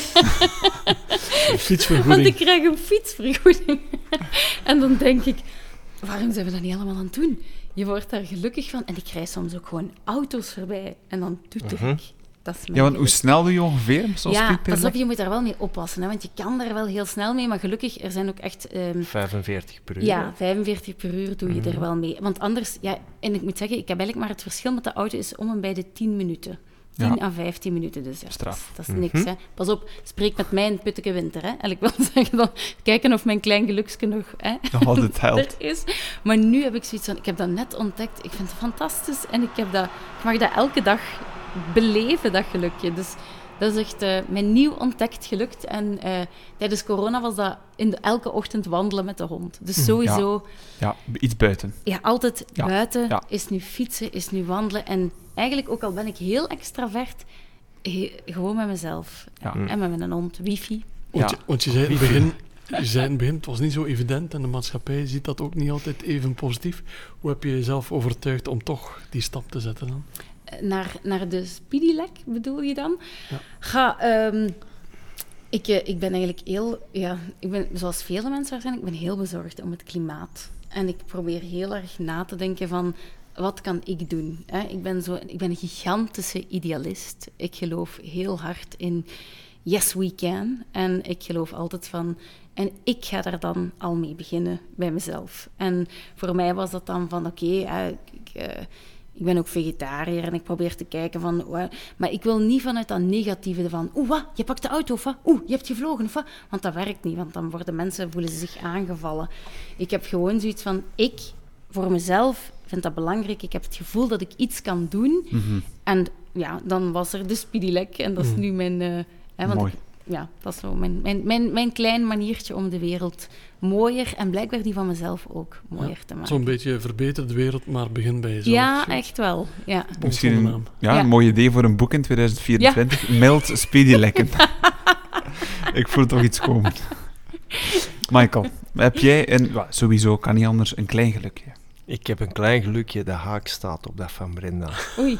Want Fietsvergoeding. ik krijg een fietsvergoeding. en dan denk ik, waarom zijn we dat niet allemaal aan het doen? Je wordt daar gelukkig van. En ik krijg soms ook gewoon auto's voorbij. En dan toeter ik. Dat is Ja, want hoe snel doe je ongeveer? Zo'n Ja, pas op, je moet daar wel mee oppassen. Hè, want je kan daar wel heel snel mee. Maar gelukkig, er zijn ook echt... ehm, 45 per uur. ja, 45 per uur doe je Mhm. er wel mee. Want anders, ja, en ik moet zeggen, ik heb eigenlijk maar het verschil met de auto is om en bij de 10 minuten. 10 Ja. à 15 minuten, dus ja, dat is, dat niks. Hè. Pas op, spreek met mij in putteke winter. Hè. En ik wil zeggen, dan kijken of mijn klein geluksje nog hè, altijd er helpt. is. Maar nu heb ik zoiets van, ik heb dat net ontdekt. Ik vind het fantastisch en ik, heb dat, ik mag dat elke dag beleven, dat gelukje. Dus dat is echt eh, mijn nieuw ontdekt gelukt. En eh, tijdens corona was dat in de, elke ochtend wandelen met de hond. Dus sowieso... Ja, iets buiten. Ja, altijd Ja, buiten ja. is nu fietsen, is nu wandelen. En eigenlijk, ook al ben ik heel extravert, he- gewoon met mezelf. Ja. En met mijn hond, wifi. Want, Ja. je, want je zei in het begin, je zei in het begin, het was niet zo evident en de maatschappij ziet dat ook niet altijd even positief. Hoe heb je jezelf overtuigd om toch die stap te zetten dan? Naar, naar de Speedylek bedoel je dan? Ja. Ga, ehm, ik, eh, ik ben eigenlijk heel, ja, ik ben, zoals vele mensen waarschijnlijk, ik ben heel bezorgd om het klimaat. En ik probeer heel erg na te denken van, wat kan ik doen? Hè? Ik, ben zo, ik ben een gigantische idealist. Ik geloof heel hard in, yes we can. En ik geloof altijd van, en ik ga daar dan al mee beginnen bij mezelf. En voor mij was dat dan van, oké, okay, ik, eh, ik ben ook vegetariër en ik probeer te kijken van... Maar ik wil niet vanuit dat negatieve van... Oeh, wat? Je pakt de auto of wat? Oeh, je hebt gevlogen of wat? Want dat werkt niet, want dan worden mensen, voelen ze zich aangevallen. Ik heb gewoon zoiets van... Ik, voor mezelf, vind dat belangrijk. Ik heb het gevoel dat ik iets kan doen. Mhm. En ja, dan was er de Speedylek en dat is Mhm. nu mijn... eh, hè, want Mooi. Ja, dat is zo mijn, mijn, mijn, mijn klein maniertje om de wereld mooier en blijkbaar die van mezelf ook mooier te maken. Zo'n beetje verbeter de wereld, maar begin bij jezelf. Ja, echt wel. Ja. Misschien een, naam. ja, Ja. een mooi idee voor een boek in 2024. Mild speedy lekken. Ik voel toch iets komen. Michael, heb jij een, ja, sowieso kan niet anders, een klein gelukje? Ik heb een klein gelukje, de haak staat op dat van Brenda. Oei,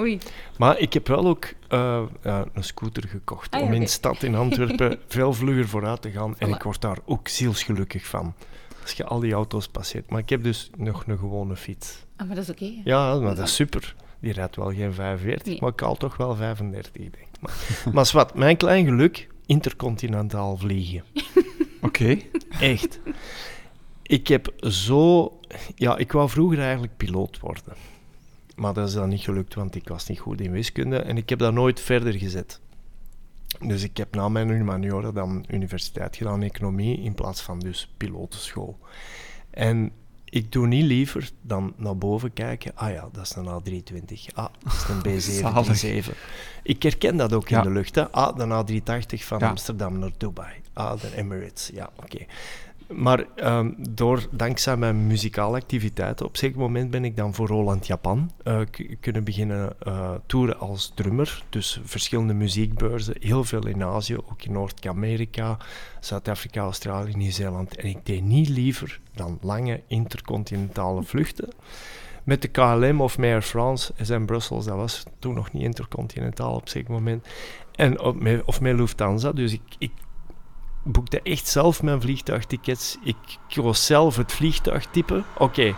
oei. Maar ik heb wel ook eh, ja, een scooter gekocht Ah, ja, om in stad in Antwerpen veel vlugger vooruit te gaan. En Voilà. ik word daar ook zielsgelukkig van. Als je al die auto's passeert. Maar ik heb dus nog een gewone fiets. Ah, maar dat is oké. Ja, maar dat is super. Die rijdt wel geen 45, Nee. maar ik haal toch wel 35, denk ik. Maar, maar wat, mijn klein geluk, intercontinentaal vliegen. Oké. Echt. Ik heb zo... Ja, ik wou vroeger eigenlijk piloot worden. Maar dat is dan niet gelukt, want ik was niet goed in wiskunde. En ik heb dat nooit verder gezet. Dus ik heb na mijn humaniora dan universiteit gedaan, economie, in plaats van dus pilotenschool. En ik doe niet liever dan naar boven kijken. Ah ja, dat is een A320. Ah, dat is een B737. Ik herken dat ook Ja. in de lucht. Hè. Ah, de A380 van Ja. Amsterdam naar Dubai. Ah, de Emirates. Ja, oké. Maar ehm, door, dankzij mijn muzikale activiteiten, op een zeker moment ben ik dan voor Roland Japan eh, kunnen beginnen eh toeren als drummer. Dus verschillende muziekbeurzen, heel veel in Azië, ook in Noord-Amerika, Zuid-Afrika, Australië, Nieuw-Zeeland. En ik deed niet liever dan lange intercontinentale vluchten. Met de KLM of met Air France en Brussels, dat was toen nog niet intercontinentaal op een zeker moment. En of met Lufthansa, dus ik, ik boekte echt zelf mijn vliegtuigtickets. Ik koos zelf het vliegtuigtype. Oké,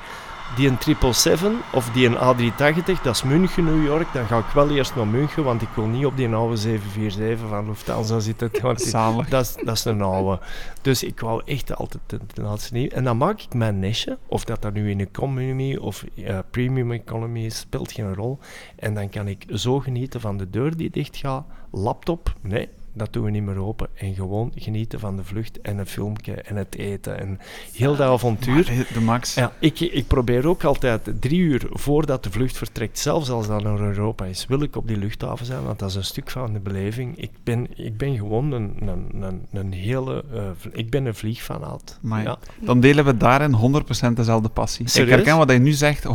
die een 777 of die een A380, dat is München, New York. Dan ga ik wel eerst naar München, want ik wil niet op die oude 747 van Lufthansa zitten. Want dat is, dat is een oude. Dus ik wou echt altijd de, de laatste nieuw. En dan maak ik mijn nestje, of dat dat nu in economy of eh, premium economy is, speelt geen rol. En dan kan ik zo genieten van de deur die dicht gaat, laptop, nee, dat doen we niet meer open. En gewoon genieten van de vlucht en een filmpje en het eten en heel dat avontuur. Maar De max. Ja, ik, ik probeer ook altijd drie uur voordat de vlucht vertrekt, zelfs als dat naar Europa is, wil ik op die luchthaven zijn, want dat is een stuk van de beleving. Ik ben, ik ben gewoon een, een, een, een hele... eh, ik ben een vliegfanaat. Maar Ja. Dan delen we daarin 100% dezelfde passie. Ik herken wat je nu zegt, 100%.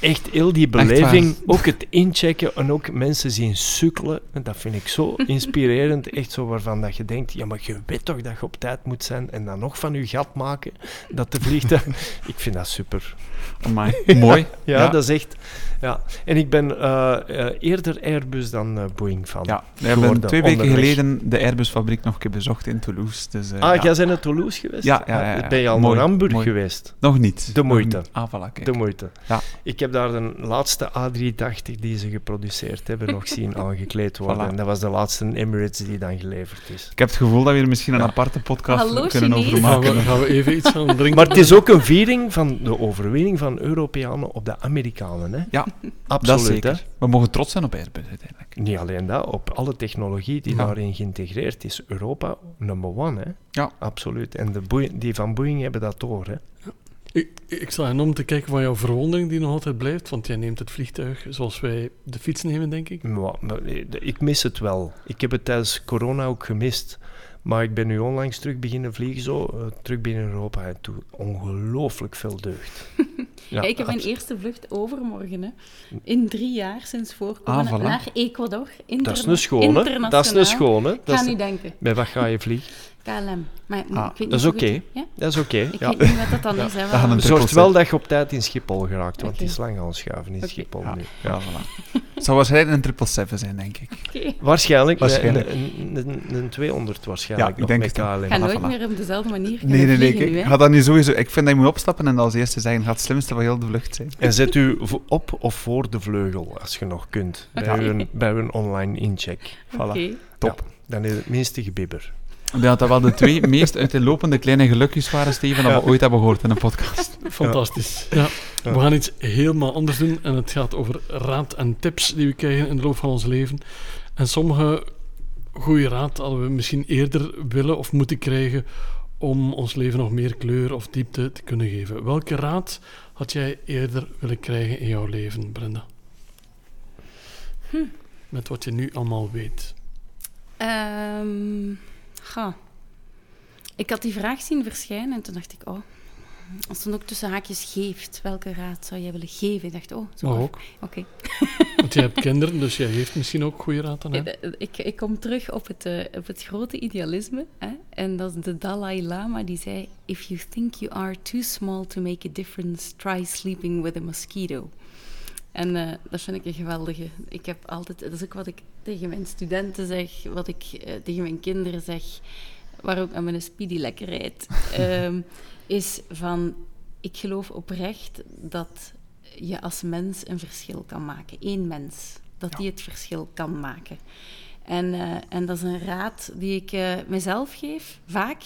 Echt heel die beleving, ook het inchecken en ook mensen zien sukkelen, en dat vind ik zo inspirerend. Echt zo waarvan dat je denkt, ja, maar je weet toch dat je op tijd moet zijn en dan nog van je gat maken dat de vliegtuig... ik vind dat super. Amai. Mooi. Ja, dat is echt... Ja. En ik ben eh, eh, eerder Airbus dan eh, Boeing van. Ja, we hebben twee weken onderweg. geleden de Airbus-fabriek nog een keer bezocht in Toulouse. Dus, eh, Ah, ja. jij bent naar Toulouse geweest? Ja, ja, ja, ja. Ah, Ben je al Mooi, naar Hamburg mooi. geweest? Nog niet. De moeite. niet. Ah, voilà, kijk. De moeite. Ja. Ik heb daar de laatste A380 die ze geproduceerd hebben nog zien aangekleed worden. Voilà. En dat was de laatste Emirates die dan geleverd is. Ik heb het gevoel dat we hier misschien een Ja. aparte podcast Hallo, kunnen Chinees. over Gaan we, maken. gaan we even iets gaan drinken? Maar het is ook een viering van de overwinning van Europeanen op de Amerikanen. Hè? Ja, Absoluut. dat zeker. Hè? We mogen trots zijn op Airbus uiteindelijk. Niet alleen dat, op alle technologie die Ja. daarin geïntegreerd is. Europa number one, hè? Ja. Absoluut. En de die van Boeing hebben dat door, hè? Ik, ik sla hen om te kijken van jouw verwondering die nog altijd blijft, want jij neemt het vliegtuig zoals wij de fiets nemen, denk ik. Maar, maar, ik mis het wel. Ik heb het tijdens corona ook gemist. Maar ik ben nu onlangs terug beginnen vliegen, zo, eh, terug binnen Europa. En toen ongelooflijk veel deugd. Ja, ik heb mijn eerste vlucht overmorgen. Hè. In drie jaar sinds voorkomen Ah, voilà. naar Ecuador. Dat is Interna- een schone. Dat is een schone. Ik Dat ga niet denken. Met wat ga je vliegen? KLM. Maar Ah, ik weet dat is niet Ja? Dat is oké. Ik Ja. weet niet wat dat dan Ja. is. Hè, We gaan een Zorg wel dat je op tijd in Schiphol geraakt, want die is lang aan het schuiven in. Schiphol Ja. nu. Ja, voilà. Het zou waarschijnlijk een 777 zijn, denk ik. Oké. Waarschijnlijk, Waarschijnlijk. Een, een, een, een 200 waarschijnlijk Ja, ik denk met het wel. KLM. Ik ga Voilà, nooit voilà. meer op dezelfde manier kunnen Nee, nee, nee. vliegen Ik ga dat nu sowieso... Ik vind dat je moet opstappen en als eerste zeggen, gaat het slimste van heel de vlucht zijn. En zet u op of voor de vleugel, als je nog kunt, bij, uw, bij online incheck. Voilà. Top. Dan is het minste gebibber. Ik denk dat dat wel de twee meest uiteenlopende kleine gelukjes waren, Steven, dat Ja. we ooit hebben gehoord in een podcast. Fantastisch. Ja. Ja. We gaan iets helemaal anders doen en het gaat over raad en tips die we krijgen in de loop van ons leven. En sommige goede raad hadden we misschien eerder willen of moeten krijgen om ons leven nog meer kleur of diepte te kunnen geven. Welke raad had jij eerder willen krijgen in jouw leven, Brenda? Met wat je nu allemaal weet. Ehm, ga. Ik had die vraag zien verschijnen en toen dacht ik, oh, als stond ook tussen haakjes geeft, welke raad zou jij willen geven? Ik dacht, oh, zo. Mag ook. Oké. Want jij hebt kinderen, dus jij geeft misschien ook goede raad aan hen. Eh, Ik, ik kom terug op het, eh, op het grote idealisme. Hè? En dat is de Dalai Lama die zei: If you think you are too small to make a difference, try sleeping with a mosquito. En eh, dat vind ik een geweldige. Ik heb altijd, dat is ook wat ik tegen mijn studenten zeg, wat ik eh, tegen mijn kinderen zeg, waar ook aan mijn speedy lekker rijdt, ehm, is van, ik geloof oprecht dat je als mens een verschil kan maken. Eén mens, dat die het verschil kan maken. En, eh, en dat is een raad die ik mezelf geef, vaak.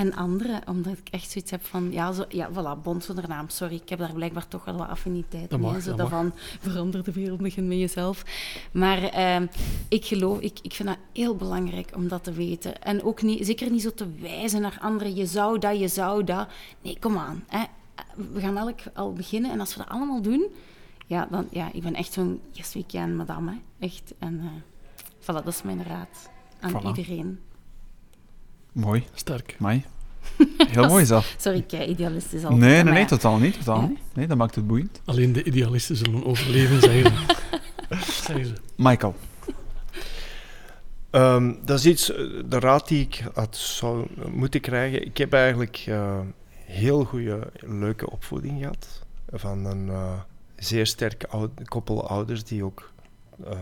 En anderen, omdat ik echt zoiets heb van... Ja, zo, ja voilà, bond zonder naam, sorry. Ik heb daar blijkbaar toch wel wat affiniteit Dat mee. zo dat daarvan, verander de wereld, begin met jezelf. Maar ehm, ik geloof, ik, ik vind dat heel belangrijk om dat te weten. En ook niet, zeker niet zo te wijzen naar anderen. Je zou dat, je zou dat. Nee, kom aan. Hè. We gaan elk al beginnen. En als we dat allemaal doen... Ja, dan, ja ik ben echt zo'n yes weekend madame. Hè. Echt. En eh, voilà, dat is mijn raad aan Voilà. iedereen. Mooi. Sterk. Mai. Heel mooi zelf. Sorry, ik eh, idealistisch al. Nee, nee, nee, totaal niet. Totaal Ja. Nee, dat maakt het boeiend. Alleen de idealisten zullen overleven, zeggen ze. Zeggen ze. Michael. Ehm, dat is iets, eh, de raad die ik had zou moeten krijgen. Ik heb eigenlijk eh, heel goede, leuke opvoeding gehad. Van een eh, zeer sterke koppel ouders die ook eh,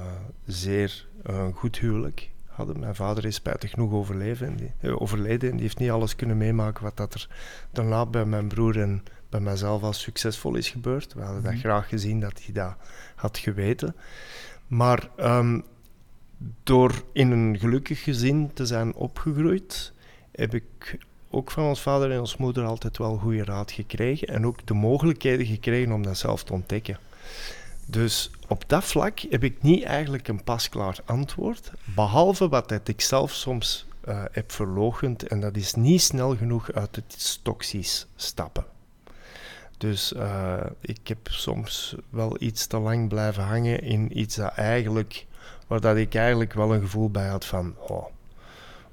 zeer goed huwelijk hadden. Mijn vader is spijtig genoeg overleven en die, eh, overleden en die heeft niet alles kunnen meemaken wat dat er daarna bij mijn broer en bij mijzelf als succesvol is gebeurd. We hadden dat Mhm. graag gezien dat hij dat had geweten. Maar ehm, door in een gelukkig gezin te zijn opgegroeid, heb ik ook van ons vader en ons moeder altijd wel goede raad gekregen en ook de mogelijkheden gekregen om dat zelf te ontdekken. Dus op dat vlak heb ik niet eigenlijk een pasklaar antwoord, behalve wat dat ik zelf soms eh, heb verloochend en dat is niet snel genoeg uit het toxisch stappen. Dus eh, ik heb soms wel iets te lang blijven hangen in iets dat eigenlijk waar dat ik eigenlijk wel een gevoel bij had van, oh,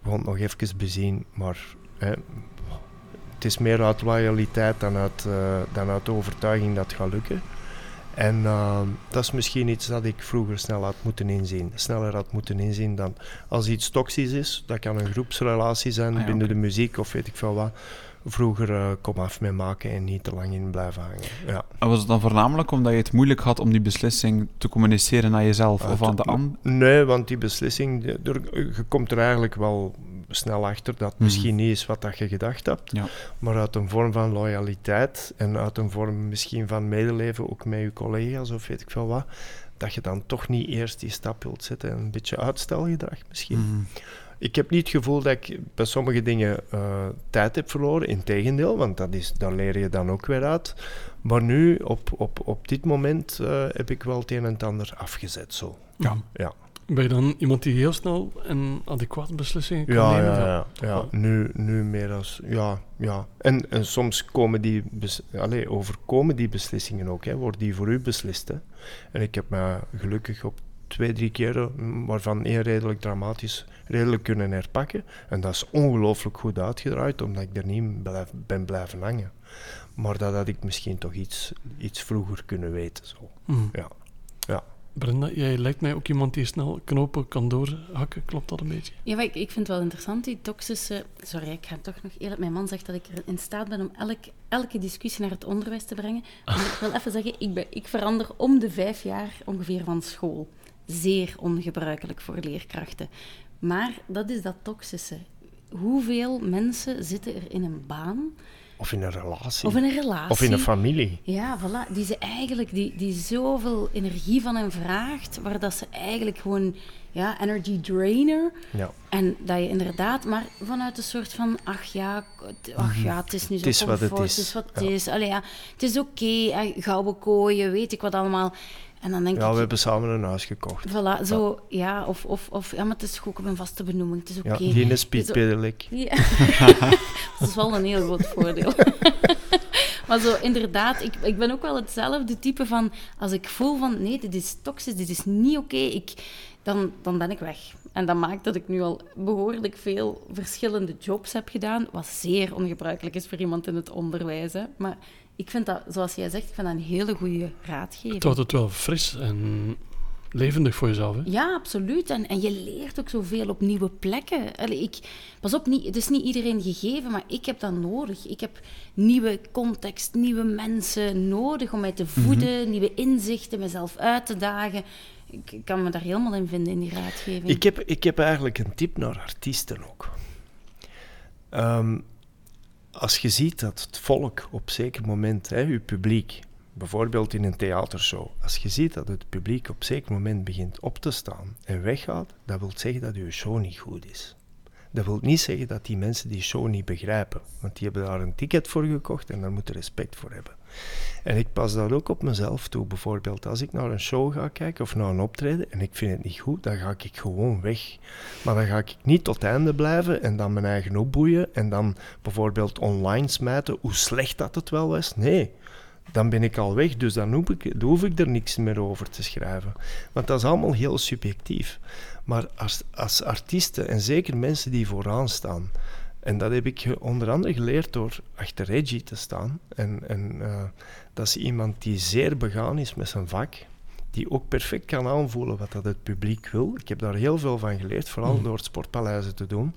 we gaan het nog even bezien, maar hè, het is meer uit loyaliteit dan uit, eh, dan uit de overtuiging dat het gaat lukken. En eh, dat is misschien iets dat ik vroeger snel had moeten inzien. Sneller had moeten inzien dan als iets toxisch is. Dat kan een groepsrelatie zijn Ah ja, binnen de muziek of weet ik veel wat. Vroeger eh, kom af mee maken en niet te lang in blijven hangen. Ja. En was het dan voornamelijk omdat je het moeilijk had om die beslissing te communiceren naar jezelf Ah, of aan de ander? Nee, want die beslissing, er- je komt er eigenlijk wel snel achter dat het Mhm. misschien niet is wat dat je gedacht hebt, Ja. maar uit een vorm van loyaliteit en uit een vorm misschien van medeleven ook met je collega's of weet ik veel wat, dat je dan toch niet eerst die stap wilt zetten en een beetje uitstelgedrag misschien. Mhm. Ik heb niet het gevoel dat ik bij sommige dingen eh, tijd heb verloren. Integendeel, want dat is, daar leer je dan ook weer uit. Maar nu, op, op, op dit moment, eh, heb ik wel het een en het ander afgezet. Zo. Ja. Ja. Ben je dan iemand die heel snel en adequaat beslissingen kan Ja, nemen? ja, ja, ja. Ja. Nu, nu meer als... Ja, ja. En, en soms komen die bes, allee, overkomen die beslissingen ook. Hè. Worden die voor u beslist. Hè. En ik heb me gelukkig op twee, drie keren, mm, waarvan één redelijk dramatisch, redelijk kunnen herpakken. En dat is ongelooflijk goed uitgedraaid, omdat ik er niet blijf, ben blijven hangen. Maar dat had ik misschien toch iets, iets vroeger kunnen weten. Zo. Mhm. Ja. Brenda, jij lijkt mij ook iemand die snel knopen kan doorhakken. Klopt dat een beetje? Ja, maar ik, ik vind het wel interessant, die toxische... Sorry, ik ga toch nog eerlijk... Mijn man zegt dat ik er in staat ben om elk, elke discussie naar het onderwijs te brengen. Maar ik wil even zeggen, ik, ben, ik verander om de vijf jaar ongeveer van school. Zeer ongebruikelijk voor leerkrachten. Maar dat is dat toxische. Hoeveel mensen zitten er in een baan Of in een relatie. Of in een relatie. Of in een familie. Ja, voilà. Die ze eigenlijk, die, die zoveel energie van hen vraagt, waar dat ze eigenlijk gewoon, ja, energy drainer. Ja. En dat je inderdaad, maar vanuit een soort van, ach ja, het- ach ja, het is nu zo Het is wat het is. Het is wat het Ja. is. Allee, ja, het is oké, hè, gouden kooien, weet ik wat allemaal. En dan denk Ja, we ik, hebben samen een huis gekocht. voilà, zo, ja, of, of, of, ja, maar het is goed op een vaste benoeming, het is oké. Ja, geen speedpedelec. Ja. dat is wel een heel groot voordeel. maar zo, inderdaad, ik, ik ben ook wel hetzelfde type van... Als ik voel van, nee, dit is toxisch, dit is niet oké, ik dan, dan ben ik weg. En dat maakt dat ik nu al behoorlijk veel verschillende jobs heb gedaan, wat zeer ongebruikelijk is voor iemand in het onderwijs. Hè. Maar ik vind dat, zoals jij zegt, ik vind dat een hele goede raadgeving. Het houdt het wel fris en levendig voor jezelf. Hè? Ja, absoluut. En, en je leert ook zoveel op nieuwe plekken. Allee, ik, pas op, niet, het is niet iedereen gegeven, maar ik heb dat nodig. Ik heb nieuwe context, nieuwe mensen nodig om mij te voeden, nieuwe inzichten, mezelf uit te dagen. Ik, ik kan me daar helemaal in vinden in die raadgeving. Ik heb, ik heb eigenlijk een tip naar artiesten ook. Ehm, als je ziet dat het volk op zeker moment, hè, uw publiek, bijvoorbeeld in een theatershow, als je ziet dat het publiek op zeker moment begint op te staan en weggaat, dat wil zeggen dat uw show niet goed is. Dat wil niet zeggen dat die mensen die show niet begrijpen, want die hebben daar een ticket voor gekocht en daar moeten respect voor hebben. En ik pas dat ook op mezelf toe. Bijvoorbeeld als ik naar een show ga kijken of naar een optreden en ik vind het niet goed, dan ga ik gewoon weg. Maar dan ga ik niet tot het einde blijven en dan mijn eigen opboeien en dan bijvoorbeeld online smijten hoe slecht dat het wel was. Nee, dan ben ik al weg, dus dan hoef ik, ik er niks meer over te schrijven. Want dat is allemaal heel subjectief. Maar als, als artiesten, en zeker mensen die vooraan staan, en dat heb ik onder andere geleerd door achter Reggie te staan. En, en eh, dat is iemand die zeer begaan is met zijn vak. Die ook perfect kan aanvoelen wat dat het publiek wil. Ik heb daar heel veel van geleerd, vooral Mhm. door het sportpaleizen te doen.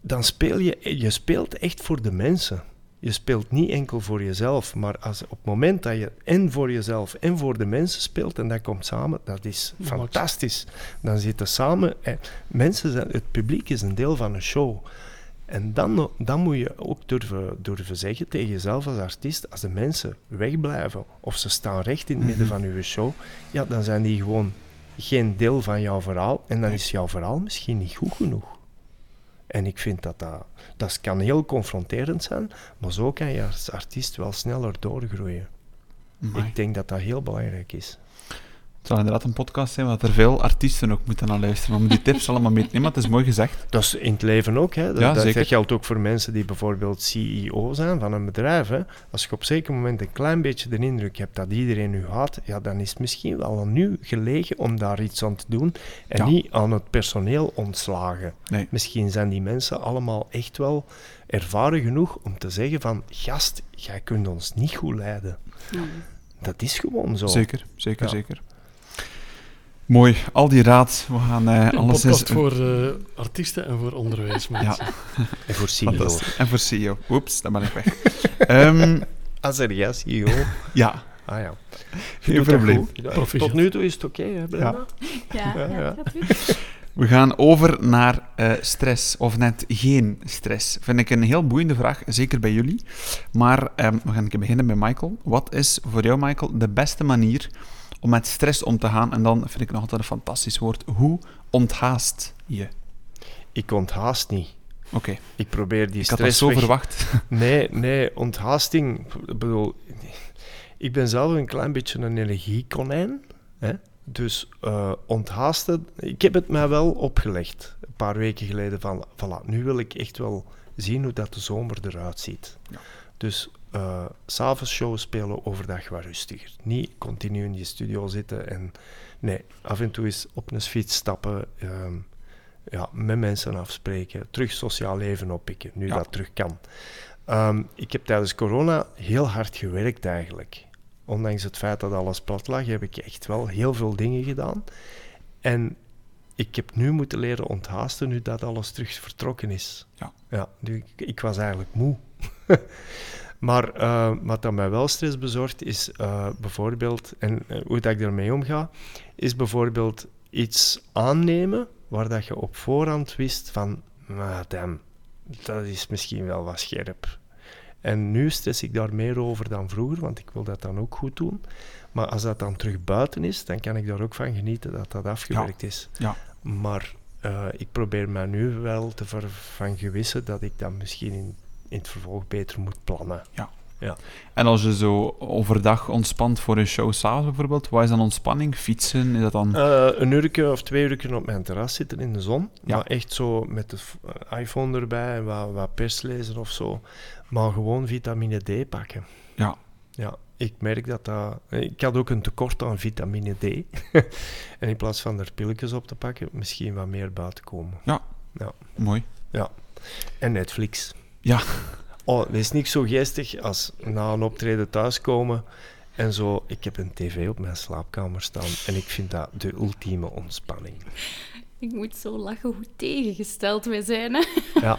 Dan speel je, je speelt echt voor de mensen. Je speelt niet enkel voor jezelf, maar als, op het moment dat je en voor jezelf en voor de mensen speelt en dat komt samen, dat is fantastisch. Dan zitten samen, eh, mensen zijn, het publiek is een deel van een show. En dan, dan moet je ook durven, durven zeggen tegen jezelf als artiest, als de mensen wegblijven of ze staan recht in het midden van uw show, ja, dan zijn die gewoon geen deel van jouw verhaal en dan is jouw verhaal misschien niet goed genoeg. En ik vind dat dat, dat kan heel confronterend zijn, maar zo kan je als artiest wel sneller doorgroeien. Amai. Ik denk dat dat heel belangrijk is. Het zal inderdaad een podcast zijn waar er veel artiesten ook moeten naar luisteren om die tips allemaal mee te nemen. maar Het is mooi gezegd. Dat is in het leven ook. Hè. Dat, Ja, dat zeker. geldt ook voor mensen die bijvoorbeeld CEO zijn van een bedrijf. Hè. Als je op een zeker moment een klein beetje de indruk hebt dat iedereen u haat, ja, dan is het misschien wel aan u gelegen om daar iets aan te doen en Ja. niet aan het personeel ontslagen. Nee. Misschien zijn die mensen allemaal echt wel ervaren genoeg om te zeggen van gast, jij kunt ons niet goed leiden. Ja. Dat is gewoon zo. Zeker, zeker, Ja. zeker. Mooi, al die raad. We gaan eh Een alles podcast voor eh, artiesten en voor onderwijsmensen. Ja, En voor CEO's. fantastisch. En voor CEO. Oeps, dan ben ik weg. Ehm, Als er ja, CEO. ja, Ah ja. geen probleem. Tot nu toe is het oké, hè, Brenda? Ja, Ja. We gaan over naar eh, stress, of net geen stress. Vind ik een heel boeiende vraag, zeker bij jullie. Maar ehm, we gaan beginnen bij Michael. Wat is voor jou, Michael, de beste manier om met stress om te gaan? En dan vind ik nog altijd een fantastisch woord. Hoe onthaast je? Ik onthaast niet. Oké, Ik probeer die ik had dat stress zo weg- verwacht. Nee, nee, onthaasting. Ik bedoel, ik ben zelf een klein beetje een energiekonijn. Hè? Dus eh, onthaasten, ik heb het mij wel opgelegd. Een paar weken geleden van, voilà, nu wil ik echt wel zien hoe dat de zomer eruit ziet. Ja. Dus s s'avonds show spelen, overdag wat rustiger. Niet continu in je studio zitten en... Nee, af en toe eens op een fiets stappen, ehm, ja, met mensen afspreken, terug sociaal leven oppikken, nu Ja. dat terug kan. Ehm, ik heb tijdens corona heel hard gewerkt eigenlijk. Ondanks het feit dat alles plat lag, heb ik echt wel heel veel dingen gedaan. En ik heb nu moeten leren onthaasten nu dat alles terug vertrokken is. Ja. ja nu, ik, ik was eigenlijk moe. maar eh, wat dat mij wel stress bezorgt, is eh, bijvoorbeeld, en eh, hoe dat ik ermee omga, is bijvoorbeeld iets aannemen waar dat je op voorhand wist van, "Ah, damn, dat is misschien wel wat scherp. En nu stress ik daar meer over dan vroeger, want ik wil dat dan ook goed doen. Maar als dat dan terug buiten is, dan kan ik daar ook van genieten dat dat afgewerkt is. Ja. Maar ik probeer mij nu wel te ver van gewissen dat ik dat misschien in, in het vervolg beter moet plannen. En als je zo overdag ontspant voor een show s'avonds bijvoorbeeld, wat is dan ontspanning? Fietsen? Is dat dan... Eh, een uurtje of twee uurtjes op mijn terras zitten in de zon. Ja. Maar echt zo met de iPhone erbij en wat, wat pers lezen of zo. Maar gewoon vitamine D pakken. Ja. Ja, ik merk dat dat... Ik had ook een tekort aan vitamine D. en in plaats van er pilletjes op te pakken, misschien wat meer buiten komen. Mooi. En Netflix. Ja. Oh, het is niet zo geestig als na een optreden thuiskomen en zo... Ik heb een tv op mijn slaapkamer staan en ik vind dat de ultieme ontspanning. Ik moet zo lachen hoe tegengesteld wij zijn. Hè? Ja,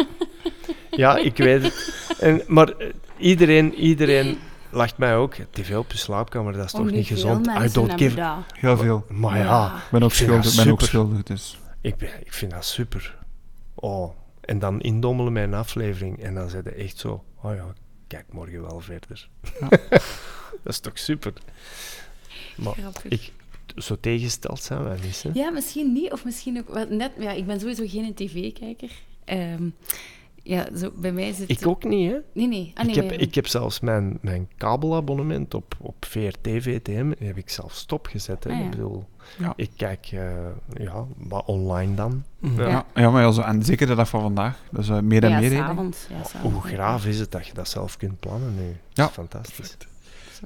ja ik weet het. En, maar eh, iedereen, iedereen lacht mij ook. TV op je slaapkamer, dat is toch niet gezond? I don't give... Dat. Heel veel. Maar ja, Ik ben ook Ik schuldig. ben ook schuldig dus. ik, ben, ik vind dat super. Oh, en dan indommelen met een aflevering. En dan zeiden echt zo... Oh ja, kijk morgen wel verder. Ja. dat is toch super? Maar Grappig. ik, zo tegengesteld zijn wij niet, hè? Ja, misschien niet. Of misschien ook wel net... Ja, ik ben sowieso geen tv-kijker. Ehm, ja, zo, bij mij zit... Ik ook niet, hè? Nee, nee. Ah, nee ik, heb, ik heb zelfs mijn, mijn kabelabonnement op, op VRT, VTM, die heb ik zelf stopgezet. Hè. Ah, ja. Ik bedoel, Ja. ik kijk eh, ja, wat online dan. Mhm. Ja. Ja, ja maar ja, zo, en zeker de dag van vandaag. Dus eh, meer en ja, meer. hè, s'avonds. Ja, s'avonds. Hoe graaf is het dat je dat zelf kunt plannen nu? Dat Ja. is fantastisch.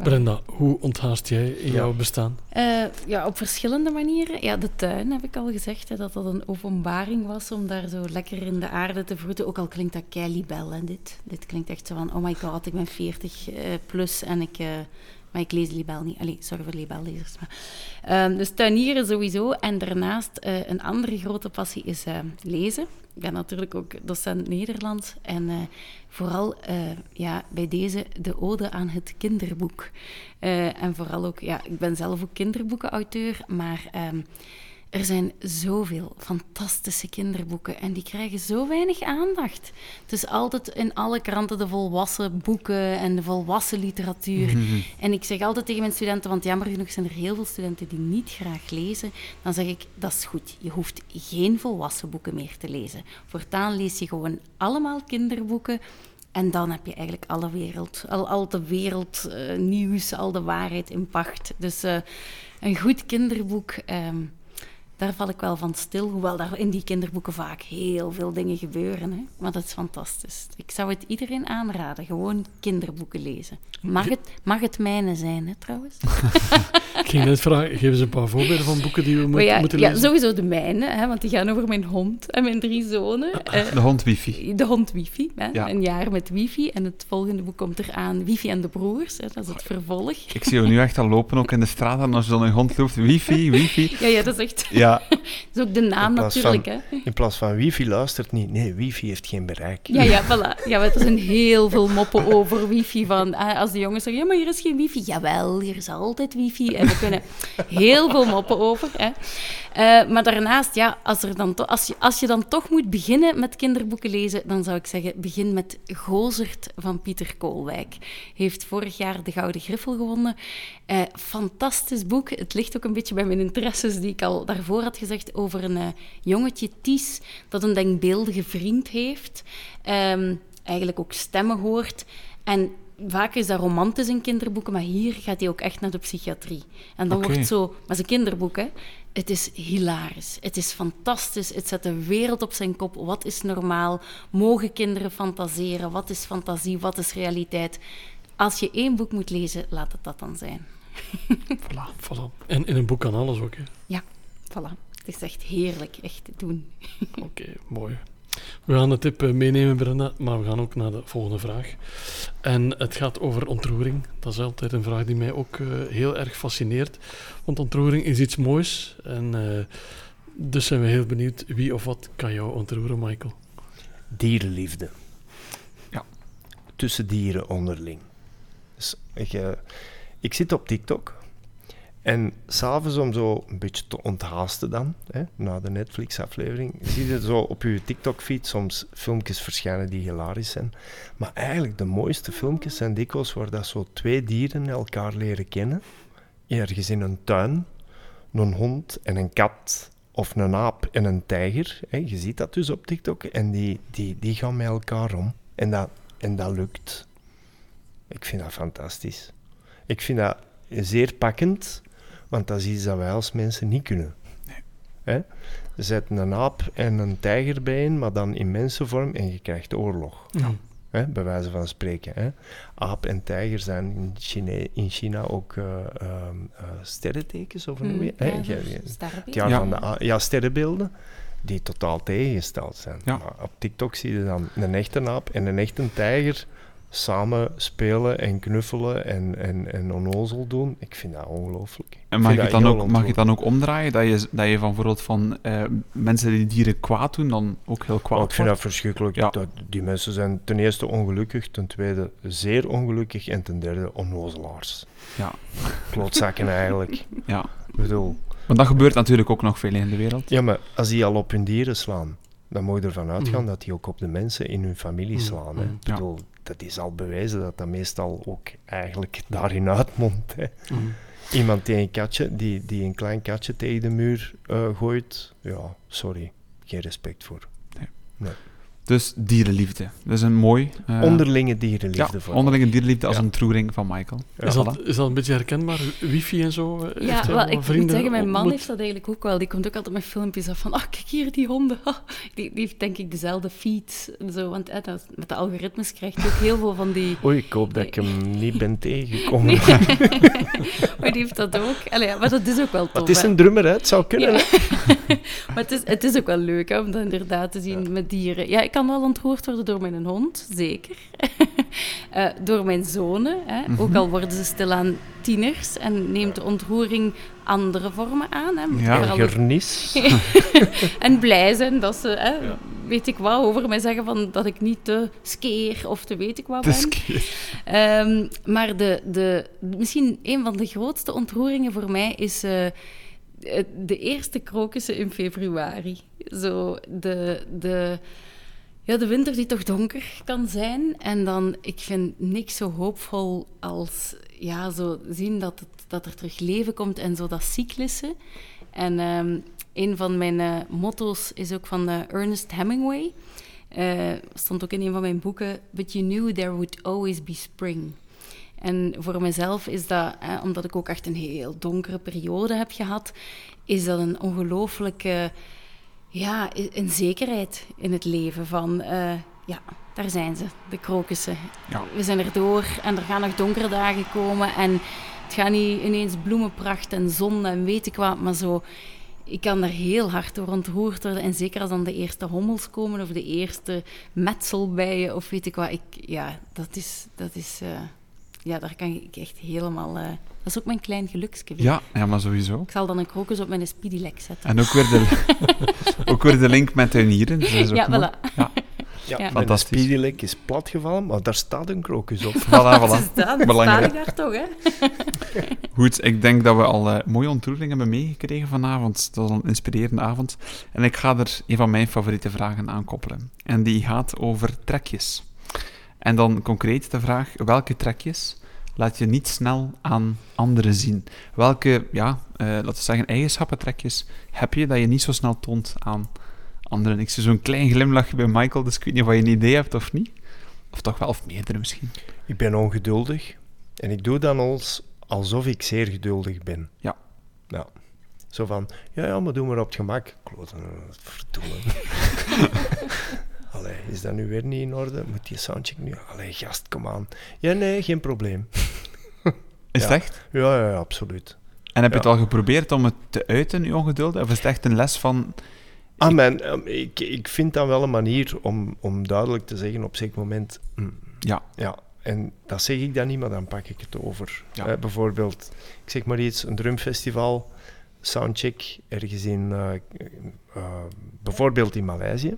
Brenda, hoe onthaast jij in Ja. jouw bestaan? Eh, ja, op verschillende manieren. Ja, de tuin heb ik al gezegd, hè, dat dat een openbaring was om daar zo lekker in de aarde te vroeten. Ook al klinkt dat kei libel, hè, dit. Dit klinkt echt zo van, oh my god, ik ben 40 eh, plus en ik... eh, maar ik lees libel niet. Allee, sorry voor libellezers. Maar. Ehm, dus tuinieren sowieso. En daarnaast, eh, een andere grote passie is eh, lezen. Ik ben natuurlijk ook docent Nederlands. En eh, vooral eh, ja, bij deze de ode aan het kinderboek. En vooral ook, ja, ik ben zelf ook kinderboekenauteur, maar ehm, er zijn zoveel fantastische kinderboeken en die krijgen zo weinig aandacht. Het is altijd in alle kranten de volwassen boeken en de volwassen literatuur. Mhm. En ik zeg altijd tegen mijn studenten, want jammer genoeg zijn er heel veel studenten die niet graag lezen, dan zeg ik, dat is goed. Je hoeft geen volwassen boeken meer te lezen. Voortaan lees je gewoon allemaal kinderboeken en dan heb je eigenlijk alle wereld, al, al de wereldnieuws, al de waarheid in pacht. Dus eh, een goed kinderboek, ehm, daar val ik wel van stil. Hoewel daar in die kinderboeken vaak heel veel dingen gebeuren. Hè? Maar dat is fantastisch. Ik zou het iedereen aanraden, gewoon kinderboeken lezen. Mag het, mag het mijne zijn, hè, trouwens? Ik ging net vragen, geef eens een paar voorbeelden van boeken die we ja, moeten ja, lezen. sowieso de mijne, hè, want die gaan over mijn hond en mijn drie zonen. Eh, De hond wifi. de hond Wifi, hè? Ja. een jaar met Wifi. En het volgende boek komt eraan, Wifi en de broers. Hè? Dat is het vervolg. Ik zie je nu echt al lopen, ook in de straat. En als je dan een hond loopt, wifi, wifi. Ja, ja, dat is echt... Ja, Dat is ook de naam natuurlijk, hè. In plaats van wifi luistert niet. Nee, wifi heeft geen bereik. Ja, ja, voilà. Ja, er zijn heel veel moppen over wifi. Van, ah, als de jongens zeggen, ja, maar hier is geen wifi. Jawel, hier is altijd wifi. En we kunnen heel veel moppen over. Hè. Eh, maar daarnaast, ja, als, er dan als, je, als je dan toch moet beginnen met kinderboeken lezen, dan zou ik zeggen, begin met Gozert van Pieter Koolwijk. Heeft vorig jaar de Gouden Griffel gewonnen. Eh, fantastisch boek. Het ligt ook een beetje bij mijn interesses die ik al daarvoor had gezegd over een eh, jongetje, Ties, dat een denkbeeldige vriend heeft. Ehm, eigenlijk ook stemmen hoort. En vaak is dat romantisch in kinderboeken, maar hier gaat hij ook echt naar de psychiatrie. En dan Oké. wordt zo... Maar het is een kinderboek, hè. Het is hilarisch. Het is fantastisch. Het zet de wereld op zijn kop. Wat is normaal? Mogen kinderen fantaseren? Wat is fantasie? Wat is realiteit? Als je één boek moet lezen, laat het dat dan zijn. Voilà, voilà. En in een boek kan alles ook, hè. Ja, voilà. Het is echt heerlijk, echt te doen. Oké, mooi. We gaan de tip eh, meenemen, Brenda, maar we gaan ook naar de volgende vraag. En het gaat over ontroering. Dat is altijd een vraag die mij ook eh, heel erg fascineert. Want ontroering is iets moois. En eh, dus zijn we heel benieuwd wie of wat kan jou ontroeren, Michael. Dierenliefde. Ja. Tussen dieren onderling. Dus ik, ik zit op TikTok. En s'avonds om zo een beetje te onthaasten dan, hè, na de Netflix-aflevering, zie je zo op je TikTok-feed soms filmpjes verschijnen die hilarisch zijn. Maar eigenlijk de mooiste filmpjes zijn dikwijls waar dat zo twee dieren elkaar leren kennen. Ergens in een tuin, een hond en een kat, of een aap en een tijger. Hè. Je ziet dat dus op TikTok. En die, die, die gaan met elkaar om. En dat, en dat lukt. Ik vind dat fantastisch. Ik vind dat zeer pakkend, want dat is iets dat wij als mensen niet kunnen. Hè? Je zet een aap en een tijger bij in, maar dan in mensenvorm en je krijgt oorlog. Ja. Hè? Bij wijze van spreken. Hè? Aap en tijger zijn in China, in China ook eh, ehm, eh, sterrentekens, of hoe noem je? Mm, hè? ja, Ja. van de ja, sterrenbeelden die totaal tegengesteld zijn. Ja. Maar op TikTok zie je dan een echte aap en een echte tijger samen spelen en knuffelen en, en, en onnozel doen. Ik vind dat ongelooflijk. Ik En mag je, het dat dan ook, mag je het dan ook omdraaien? Dat je, dat je van bijvoorbeeld van eh, mensen die dieren kwaad doen, dan ook heel kwaad Oh, ik vind wordt? dat verschrikkelijk. Ja. Dat, die mensen zijn ten eerste ongelukkig, ten tweede zeer ongelukkig en ten derde onnozelaars. Ja. Klootzakken eigenlijk. Ja. Ik bedoel, Maar dat gebeurt natuurlijk ook nog veel in de wereld. ja, maar als die al op hun dieren slaan, dan moet je ervan uitgaan Mhm. dat die ook op de mensen in hun familie Mhm. slaan. Hè. Mhm. Ik Ja. Dat is al bewezen dat dat meestal ook eigenlijk daarin uitmondt. Hè. Mm. Iemand die een, katje, die, die een klein katje tegen de muur eh, gooit, ja, sorry, geen respect voor. Dus dierenliefde. Dat is een mooi... eh, Onderlinge dierenliefde ja, voor. onderlinge dierenliefde als Ja. een troering van Michael. Ja, Is, dat, is dat een beetje herkenbaar? Wifi en zo? eh, Ja, wel, ik moet zeggen, mijn man ontmoet? heeft dat eigenlijk ook wel. Die komt ook altijd met filmpjes af van, ah, kijk hier, die honden. Die, die heeft denk ik dezelfde feed. en Zo, want eh, dat, met de algoritmes krijgt hij ook heel veel van die... Oei, ik hoop dat ik hem niet ben tegengekomen. Nee. maar die heeft dat ook. Allee, ja, maar dat is ook wel tof. Maar het is een drummer, hè? het zou kunnen. Hè. maar het is, het is ook wel leuk hè, om dat inderdaad te zien met dieren. Ja, ik kan wel ontroerd worden door mijn hond, zeker. Eh, door mijn zonen, hè. Mhm. ook al worden ze stilaan tieners en neemt de ontroering andere vormen aan. Hè. Ja, Gernis. en blij zijn dat ze, hè, Ja. weet ik wat, over mij zeggen van, dat ik niet te skeer of te weet ik wat is ben. Ehm, maar de, de, misschien een van de grootste ontroeringen voor mij is eh, eh, de eerste krokussen in februari. Zo de, de, ja, de winter die toch donker kan zijn. En dan, ik vind niks zo hoopvol als ja, zo zien dat, het, dat er terug leven komt en zo dat cyclussen. En ehm, een van mijn eh, motto's is ook van eh, Ernest Hemingway. Eh, stond ook in een van mijn boeken. But you knew there would always be spring. En voor mezelf is dat, hè, omdat ik ook echt een heel donkere periode heb gehad, is dat een ongelooflijke ja, een zekerheid in het leven. Van eh, ja, daar zijn ze, de krokussen. Ja. We zijn er door en er gaan nog donkere dagen komen. En het gaat niet ineens bloemenpracht en zon en weet ik wat, maar zo. Ik kan daar heel hard door ontroerd worden. En zeker als dan de eerste hommels komen of de eerste metselbijen of weet ik wat. Ik, ja, dat is... Dat is eh, ja, daar kan ik echt helemaal... eh, dat is ook mijn klein geluksje. weer. Ja, ja, maar sowieso. Ik zal dan een krokus op mijn speedylek zetten. En ook weer de, ook weer de link met tuinieren. Dat is ook ja, mooi. voilà. Ja, Ja. Ja, Mijn Fantastisch. speedylek is platgevallen, maar daar staat een krokus op. voilà, voilà. dat? Belangrijk. ik daar toch, hè? Goed, ik denk dat we al eh, mooie ontroeringen hebben meegekregen vanavond. Dat was een inspirerende avond. En ik ga er een van mijn favoriete vragen aan koppelen. En die gaat over trekjes. En dan concreet de vraag, welke trekjes laat je niet snel aan anderen zien? Welke, ja, eh, laten we zeggen, eigenschappen, trekjes heb je dat je niet zo snel toont aan anderen? Ik zie zo'n klein glimlachje bij Michael, dus ik weet niet of je een idee hebt of niet. Of toch wel, of meerdere misschien. Ik ben ongeduldig en ik doe dan als, alsof ik zeer geduldig ben. Ja. Ja. Zo van, ja, ja, maar doe maar op het gemak. Kloten, verdoemen. Allee, is dat nu weer niet in orde? Moet die soundcheck nu? Allee, gast, kom aan. Ja, nee, geen probleem. Is het echt? Ja, ja, ja, absoluut. En heb je het al geprobeerd om het te uiten, je ongeduld? Of is het echt een les van... Ah, mijn, ehm, ik, ik vind dan wel een manier om, om duidelijk te zeggen op zeker moment... mm, Ja, Ja, en dat zeg ik dan niet, maar dan pak ik het over. Ja. Eh, bijvoorbeeld, ik zeg maar iets, een drumfestival, soundcheck, ergens in, eh, eh, bijvoorbeeld in Maleisië.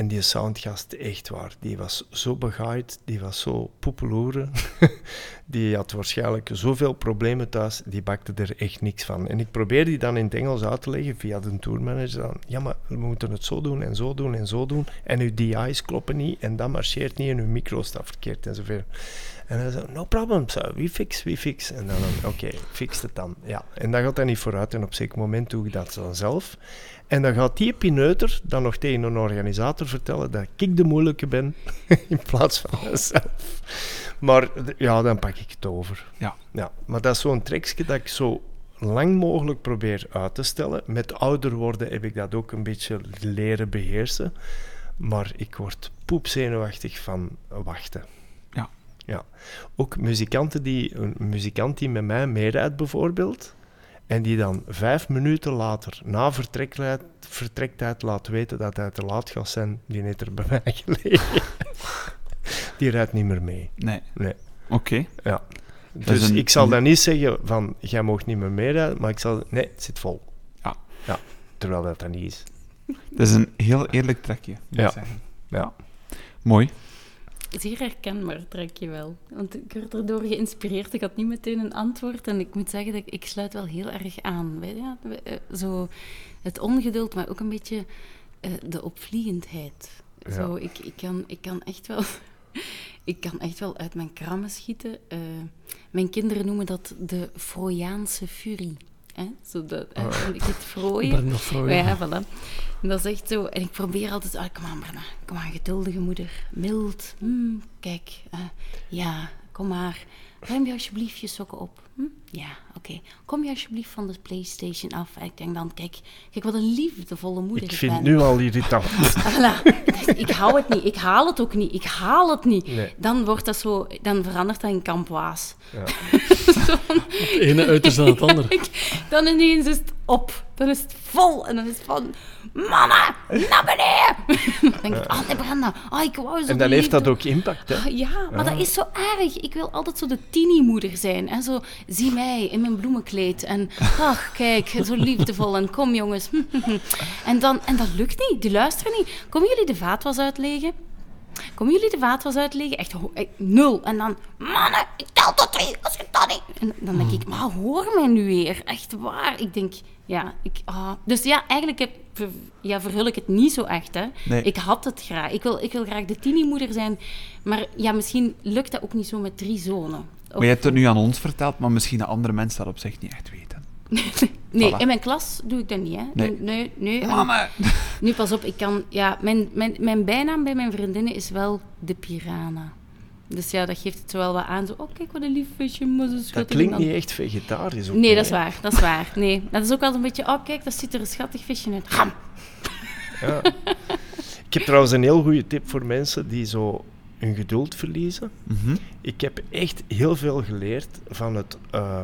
En die soundgast, echt waar, die was zo begaaid, die was zo poepeloeren. die had waarschijnlijk zoveel problemen thuis, die bakte er echt niks van. En ik probeerde die dan in het Engels uit te leggen via de tourmanager. Dan, ja, maar we moeten het zo doen en zo doen en zo doen. En uw DI's kloppen niet en dat marcheert niet en uw micro staat verkeerd en zoveel. En hij zei, no problem, so we fix, we fix. En dan, oké, fix het dan. Ja. En dan gaat hij niet vooruit en op een zeker moment doe ik dat dan zelf. En dan gaat die pineuter dan nog tegen een organisator vertellen dat ik de moeilijke ben, in plaats van mezelf. Maar ja, dan pak ik het over. Ja. ja maar dat is zo'n trekje dat ik zo lang mogelijk probeer uit te stellen. Met ouder worden heb ik dat ook een beetje leren beheersen. Maar ik word poepzenuwachtig van wachten. Ja. ja. Ook muzikanten die, een muzikant die met mij meerijdt bijvoorbeeld, en die dan vijf minuten later, na vertrektijd, vertrektijd, laat weten dat hij te laat gaat zijn, die heeft er bij mij gelegen. die rijdt niet meer mee. Nee. Nee. Oké. Ja. Dat Dus een- ik zal dan niet zeggen van, jij mag niet meer meerijden, maar ik zal, nee, het zit vol. Ja. Ja. Terwijl dat dan niet is. Dat is een heel eerlijk trekje, Ja. zeggen. Ja. Mooi. Zeer herkenbaar, trek je wel. Want ik werd erdoor geïnspireerd. Ik had niet meteen een antwoord. En ik moet zeggen, dat ik, ik sluit wel heel erg aan. Ja, eh, zo het ongeduld, maar ook een beetje eh, de opvliegendheid. Ja. Zo, ik, ik, kan, ik kan echt wel... Ik kan echt wel uit mijn krammen schieten. Eh, mijn kinderen noemen dat de Frojaanse furie. Hè? Zo dat, Oh. Ik het frooien. Ja, voilà. En dat is echt zo. En ik probeer altijd, ah, kom aan, Brenda, kom aan, geduldige moeder, mild. Hm, kijk, eh, ja, kom maar. Ruim je alsjeblieft je sokken op. Hm? Ja, oké. Kom je alsjeblieft van de PlayStation af. En ik denk dan, kijk, kijk wat een liefdevolle moeder Ik ik, vind ben. nu al irritant. Voilà. Ik hou het niet, ik haal het ook niet, ik haal het niet. Nee. Dan wordt dat zo, dan verandert dat in kampwaas. Ja. Het ene uiterste aan het andere. Dan ineens is het op. Dan is het vol. En dan is het van... Mama, naar beneden. Dan denk ik, oh nee, Brenda. Oh, ik wou zo En dan heeft dat ook impact, hè? Ah, Ja, maar dat is zo erg. Ik wil altijd zo de tieniemoeder zijn. En zo, zie mij in mijn bloemenkleed. En ach, kijk, zo liefdevol. En kom jongens. En, dan, en dat lukt niet. Die luisteren niet. Komen jullie de vaatwas uitleggen? Komen jullie de vaatwas uitleggen? Echt eh, nul. En dan, mannen, ik tel tot drie, als je dat niet... En dan denk ik, maar hoor mij nu weer. Echt waar. Ik denk, ja, ik... ah. Dus ja, eigenlijk heb, ja, verhul ik het niet zo echt, hè. Nee. Ik had het graag. Ik wil, ik wil graag de tieniemoeder zijn. Maar ja, misschien lukt dat ook niet zo met drie zonen. Of- Maar je hebt het nu aan ons verteld, maar misschien dat andere mensen dat op zich niet echt weten. nee, voilà. in mijn klas doe ik dat niet, hè. Nee. nee, nee. Mama! Nu, pas op, ik kan... Ja, mijn, mijn, mijn bijnaam bij mijn vriendinnen is wel de Piranha. Dus ja, dat geeft het wel wat aan. Zo, oh, kijk wat een lief visje, maar zo schattig. Dat klinkt niet echt vegetarisch. ook Nee, dat is waar, dat is waar. Nee, dat is ook altijd een beetje... Oh, kijk, dat ziet er een schattig visje uit. Ham! Ja. Ik heb trouwens een heel goede tip voor mensen die zo hun geduld verliezen. Mhm. Ik heb echt heel veel geleerd van het eh,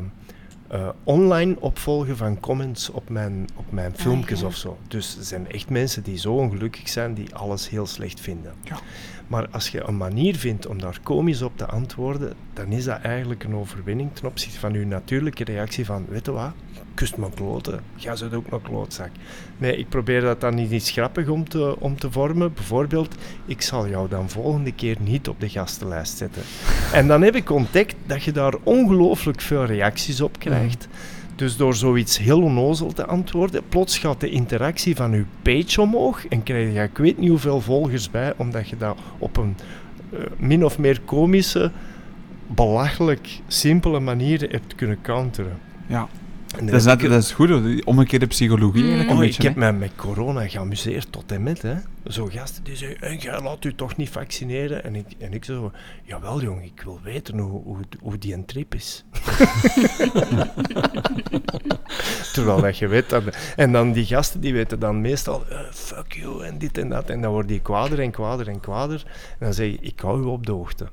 eh, online opvolgen van comments op mijn, op mijn Ah, filmpjes ja. of zo. Dus er zijn echt mensen die zo ongelukkig zijn die alles heel slecht vinden. Ja. Maar als je een manier vindt om daar komisch op te antwoorden, dan is dat eigenlijk een overwinning ten opzichte van je natuurlijke reactie van, weet je wat, kust me kloten, jij zit ook nog klootzak. Nee, ik probeer dat dan niet iets grappig om te, om te vormen. Bijvoorbeeld, ik zal jou dan volgende keer niet op de gastenlijst zetten. En dan heb ik ontdekt dat je daar ongelooflijk veel reacties op krijgt. Dus door zoiets heel onnozel te antwoorden, plots gaat de interactie van je page omhoog en krijg je ik weet niet hoeveel volgers bij, omdat je dat op een eh, min of meer komische, belachelijk simpele manier hebt kunnen counteren. Ja, dat is, heb net, ik- dat is goed. hoor. Die Omgekeerde psychologie Mm. een Oh, beetje. ik heb mij met corona geamuseerd tot en met. Hè. Zo gasten die zeggen, en jij laat u toch niet vaccineren? En ik, en ik zo, jawel jong, ik wil weten hoe, hoe, hoe die een trip is. Terwijl dat je weet dat... En dan die gasten, die weten dan meestal, eh, fuck you, en dit en dat. En dan wordt die kwader en kwader en kwader. En dan zeg je, ik hou u op de hoogte.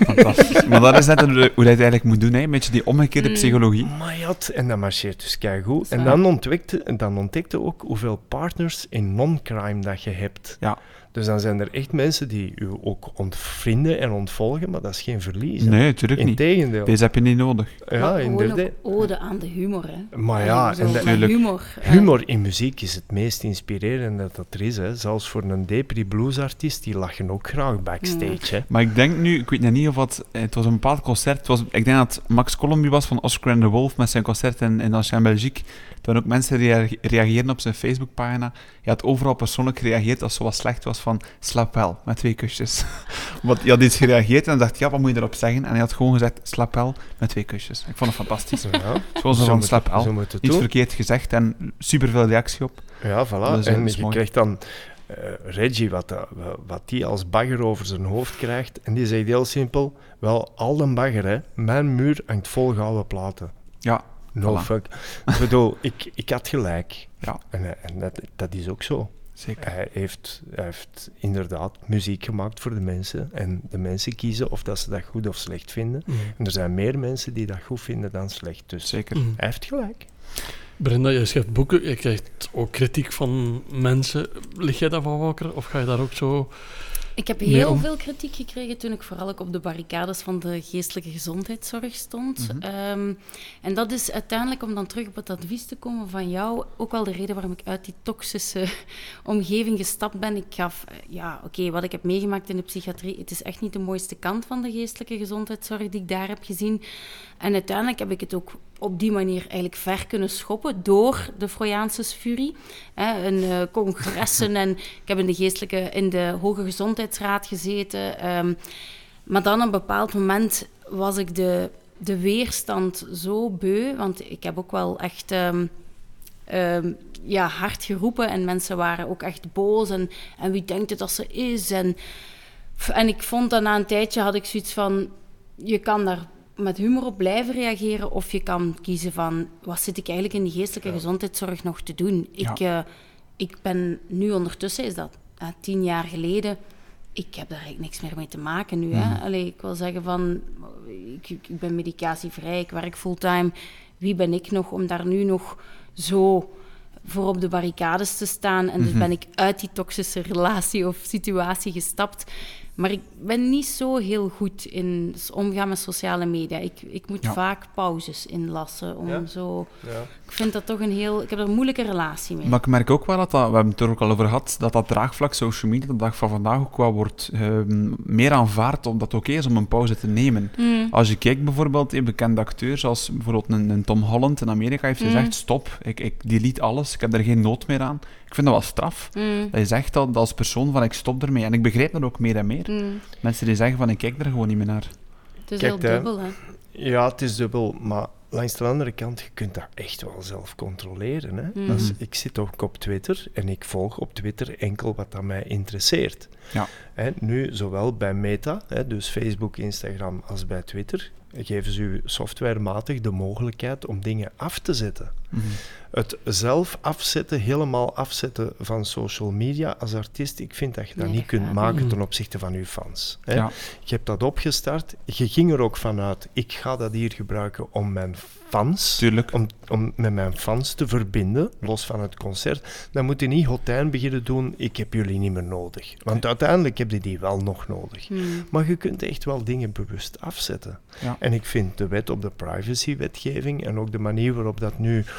Fantastisch. maar dat is net een- hoe dat je het eigenlijk moet doen, hè. een beetje die omgekeerde Mm. psychologie. Maar ja, en dat marcheert dus keigoed. En dan ontdekte, dan ontdekte ook hoeveel partners in non-crime dat je hebt. Ja. Dus dan zijn er echt mensen die u ook ontvrienden en ontvolgen, maar dat is geen verlies. hè. Nee, natuurlijk niet. Integendeel. Deze heb je niet nodig. Ja, inderdaad. ook ode aan de humor, hè. Maar ja, en dat- Tuurlijk. humor. eh, Humor in muziek is het meest inspirerende dat er is. Hè. Zelfs voor een Depri bluesartiest, die lachen ook graag backstage. Hè. Maar ik denk nu, ik weet nog niet of het, het was een bepaald concert. Het was, ik denk dat Max Colomby was van Oscar and the Wolf met zijn concert in, in Ancien Belgique. Toen ook mensen rea- reageerden op zijn Facebookpagina. Hij had overal persoonlijk gereageerd als zo wat slecht was van slap wel, met twee kusjes. Want hij had iets gereageerd en dacht, ja, wat moet je erop zeggen? En hij had gewoon gezegd, slap wel, met twee kusjes. Ik vond het fantastisch. Ja, Gewoon zo zo van, het- wel. Iets doen. verkeerd gezegd en superveel reactie op. Ja, voilà. Dus, eh, en je mooi. krijgt dan eh, Reggie, wat, dat- wat die als bagger over zijn hoofd krijgt. En die zegt heel simpel, wel, al een bagger, hè. Mijn muur hangt vol gouden platen. Ja, No Voilà. fuck. Ik bedoel, ik, ik had gelijk. Ja. En, eh, en dat, dat is ook zo. Zeker. Hij heeft, hij heeft inderdaad muziek gemaakt voor de mensen. En de mensen kiezen of dat ze dat goed of slecht vinden. Mm. En er zijn meer mensen die dat goed vinden dan slecht. Dus Zeker. Mm. hij heeft gelijk. Brenda, je schrijft boeken, je krijgt ook kritiek van mensen. Lig jij daarvan wakker of ga je daar ook zo... Ik heb heel om- veel kritiek gekregen toen ik vooral ook op de barricades van de geestelijke gezondheidszorg stond. Mhm. Ehm, en dat is uiteindelijk, om dan terug op het advies te komen van jou, ook wel de reden waarom ik uit die toxische omgeving gestapt ben. Ik gaf, eh, ja, oké, wat ik heb meegemaakt in de psychiatrie, het is echt niet de mooiste kant van de geestelijke gezondheidszorg die ik daar heb gezien. En uiteindelijk heb ik het ook op die manier eigenlijk ver kunnen schoppen door de Freudiaanse furie. Hè, eh, congressen en ik heb in de geestelijke, in de Hoge Gezondheidsraad gezeten. ehm, maar dan op een bepaald moment was ik de, de weerstand zo beu, want ik heb ook wel echt ehm, ehm, ja, hard geroepen en mensen waren ook echt boos en, en wie denkt het dat ze is? En, en ik vond dat na een tijdje had ik zoiets van, je kan daar met humor op blijven reageren of je kan kiezen van, wat zit ik eigenlijk in die geestelijke gezondheidszorg nog te doen? Ik, eh, ik ben nu ondertussen, is dat tien jaar geleden, ik heb daar eigenlijk niks meer mee te maken nu. Hè? Allee, ik wil zeggen van, ik, ik ik ben medicatievrij, ik werk fulltime. Wie ben ik nog om daar nu nog zo voor op de barricades te staan? En dus ben ik uit die toxische relatie of situatie gestapt. Maar ik ben niet zo heel goed in omgaan met sociale media. Ik, ik moet Ja. vaak pauzes inlassen om Ja. zo... Ik vind dat toch een heel... Ik heb er een moeilijke relatie mee. Maar ik merk ook wel dat, dat we hebben het er ook al over gehad, dat dat draagvlak social media de dag van vandaag ook wel wordt ehm, meer aanvaard, omdat het oké is om een pauze te nemen. Mm. Als je kijkt bijvoorbeeld in bekende acteurs, zoals bijvoorbeeld een, een Tom Holland in Amerika, heeft Mm. gezegd, stop, ik, ik delete alles, ik heb er geen nood meer aan. Ik vind dat wel straf. Mm. Dat je zegt dat als persoon van, ik stop ermee. En ik begrijp dat ook meer en meer. Mm. Mensen die zeggen van, ik kijk er gewoon niet meer naar. Het is Kijk, heel dubbel, hè. Ja, het is dubbel, maar langs de andere kant, je kunt dat echt wel zelf controleren. Hè? Dat is- ik zit ook op Twitter en ik volg op Twitter enkel wat dat mij interesseert. Ja. Hè, nu, zowel bij Meta, hè, dus Facebook, Instagram, als bij Twitter, geven ze u softwarematig de mogelijkheid om dingen af te zetten. Het zelf afzetten, helemaal afzetten van social media als artiest, ik vind dat je dat Nee, niet kunt maken niet. ten opzichte van je fans. Hè? Ja. Je hebt dat opgestart, je ging er ook vanuit, ik ga dat hier gebruiken om mijn fans, Tuurlijk. om, om met mijn fans te verbinden, los van het concert. Dan moet je niet hotijn beginnen doen, ik heb jullie niet meer nodig. Want uiteindelijk heb je die wel nog nodig. Mm. Maar je kunt echt wel dingen bewust afzetten. Ja. En ik vind de wet op de privacywetgeving en ook de manier waarop dat nu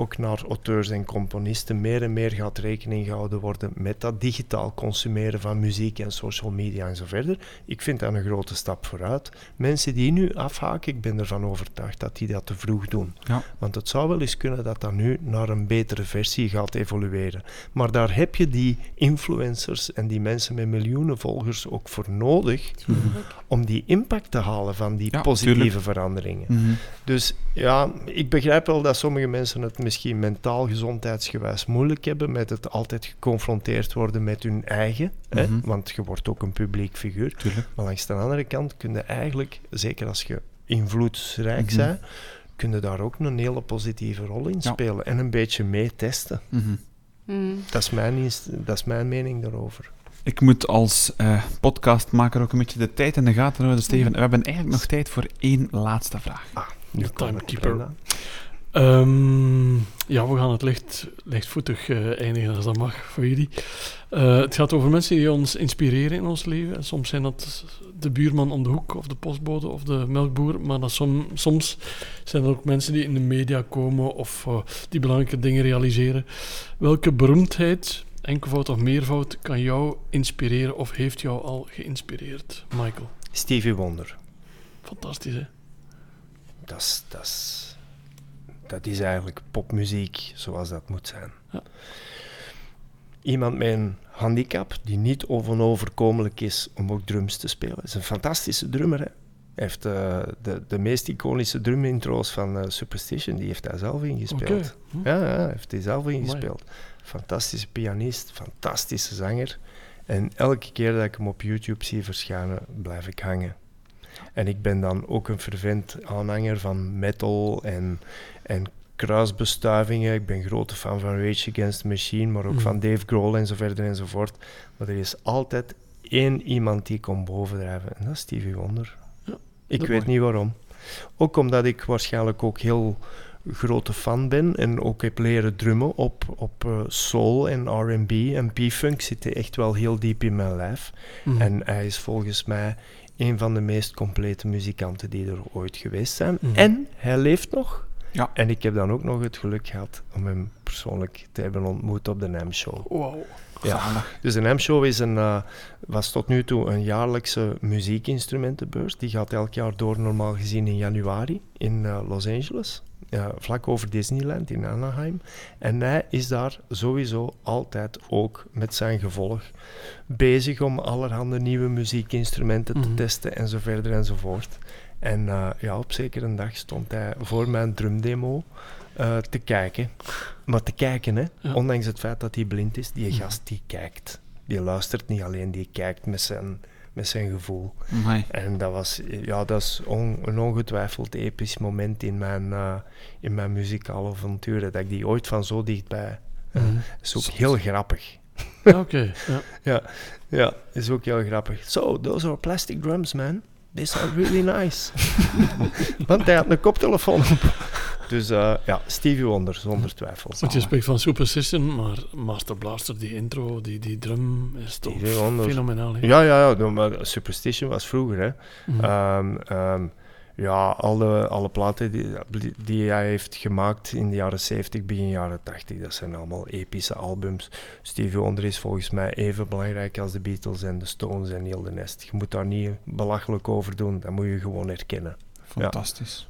ook naar auteurs en componisten meer en meer gaat rekening gehouden worden met dat digitaal consumeren van muziek en social media en zo verder. Ik vind dat een grote stap vooruit. Mensen die nu afhaken, ik ben ervan overtuigd dat die dat te vroeg doen. Ja. Want het zou wel eens kunnen dat dat nu naar een betere versie gaat evolueren. Maar daar heb je die influencers en die mensen met miljoenen volgers ook voor nodig om die impact te halen van die Ja, positieve tuurlijk. veranderingen. Mhm. Dus ja, ik begrijp wel dat sommige mensen het misschien mentaal gezondheidsgewijs moeilijk hebben met het altijd geconfronteerd worden met hun eigen, hè? Mhm. want je wordt ook een publiek figuur. Tuurlijk. Maar langs de andere kant kun je eigenlijk, zeker als je invloedsrijk Mhm. bent, kun je daar ook een hele positieve rol in Ja. spelen en een beetje mee testen. Mhm. Mm. Dat is mijn, inst- dat is mijn mening daarover. Ik moet als eh, podcastmaker ook een beetje de tijd in de gaten houden, Steven. We hebben eigenlijk nog tijd voor één laatste vraag. Ah, nu De timekeeper. Ehm, ja, we gaan het licht, lichtvoetig eh, eindigen als dat mag voor jullie. Eh, het gaat over mensen die ons inspireren in ons leven. En soms zijn dat de buurman om de hoek, of de postbode, of de melkboer. Maar dat som, soms zijn er ook mensen die in de media komen of eh, die belangrijke dingen realiseren. Welke beroemdheid, enkelvoud of meervoud, kan jou inspireren of heeft jou al geïnspireerd, Michael? Stevie Wonder. Fantastisch, hè? Dat is, dat is, eigenlijk popmuziek zoals dat moet zijn. Ja. Iemand met een handicap die niet onoverkomelijk is om ook drums te spelen. is een fantastische drummer. Hè? Hij heeft eh, de, de meest iconische drumintro's van eh, Superstition, die heeft hij zelf ingespeeld. Hm. Ja, ja, heeft hij zelf ingespeeld. Fantastische pianist, fantastische zanger. En elke keer dat ik hem op YouTube zie verschijnen, blijf ik hangen. En ik ben dan ook een fervent aanhanger van metal en, en kruisbestuivingen. Ik ben grote fan van Rage Against the Machine, maar ook Mhm. van Dave Grohl en zo verder enzovoort. Maar er is altijd één iemand die komt bovendrijven en dat is Stevie Wonder. Ja, ik weet niet waarom. Ook omdat ik waarschijnlijk ook heel grote fan ben en ook heb leren drummen op, op eh, soul en R&B en P-funk zitten echt wel heel diep in mijn lijf. Mhm. En hij is volgens mij een van de meest complete muzikanten die er ooit geweest zijn. Mhm. En hij leeft nog. Ja. En ik heb dan ook nog het geluk gehad om hem persoonlijk te hebben ontmoet op de NAM Show. Ja. Dus de NAM Show is een, eh, was tot nu toe een jaarlijkse muziekinstrumentenbeurs. Die gaat elk jaar door, normaal gezien in januari in eh, Los Angeles. Ja, vlak over Disneyland in Anaheim. En hij is daar sowieso altijd ook met zijn gevolg bezig om allerhande nieuwe muziekinstrumenten te Mhm. testen en zo verder enzovoort. En eh, ja, op zekere een dag stond hij voor mijn drumdemo eh, te kijken. Maar te kijken, hè. Ja. Ondanks het feit dat hij blind is, die gast die kijkt. Die luistert niet alleen, die kijkt met zijn, met zijn gevoel. Amai. En dat was ja, dat is on- een ongetwijfeld episch moment in mijn, eh, in mijn muzikale avontuur. Dat ik die ooit van zo dichtbij... eh, Mhm. is ook heel grappig. Ja, Oké, ja. Ja, is ook heel grappig. So, those are plastic drums, man. They sound really nice. Want hij had een koptelefoon op. Dus eh, ja, Stevie Wonder, zonder twijfel. Want je spreekt van Superstition, maar Master Blaster, die intro, die, die drum, is toch Stevie Wonder. fenomenaal. hè? Ja, ja, ja, no, maar Superstition was vroeger, hè. Mhm. Ehm, ehm, ja, alle, alle platen die, die hij heeft gemaakt in de jaren 70, begin jaren 80, dat zijn allemaal epische albums. Stevie Wonder is volgens mij even belangrijk als de Beatles en de Stones en heel de nest. Je moet daar niet belachelijk over doen, dat moet je gewoon herkennen. Fantastisch.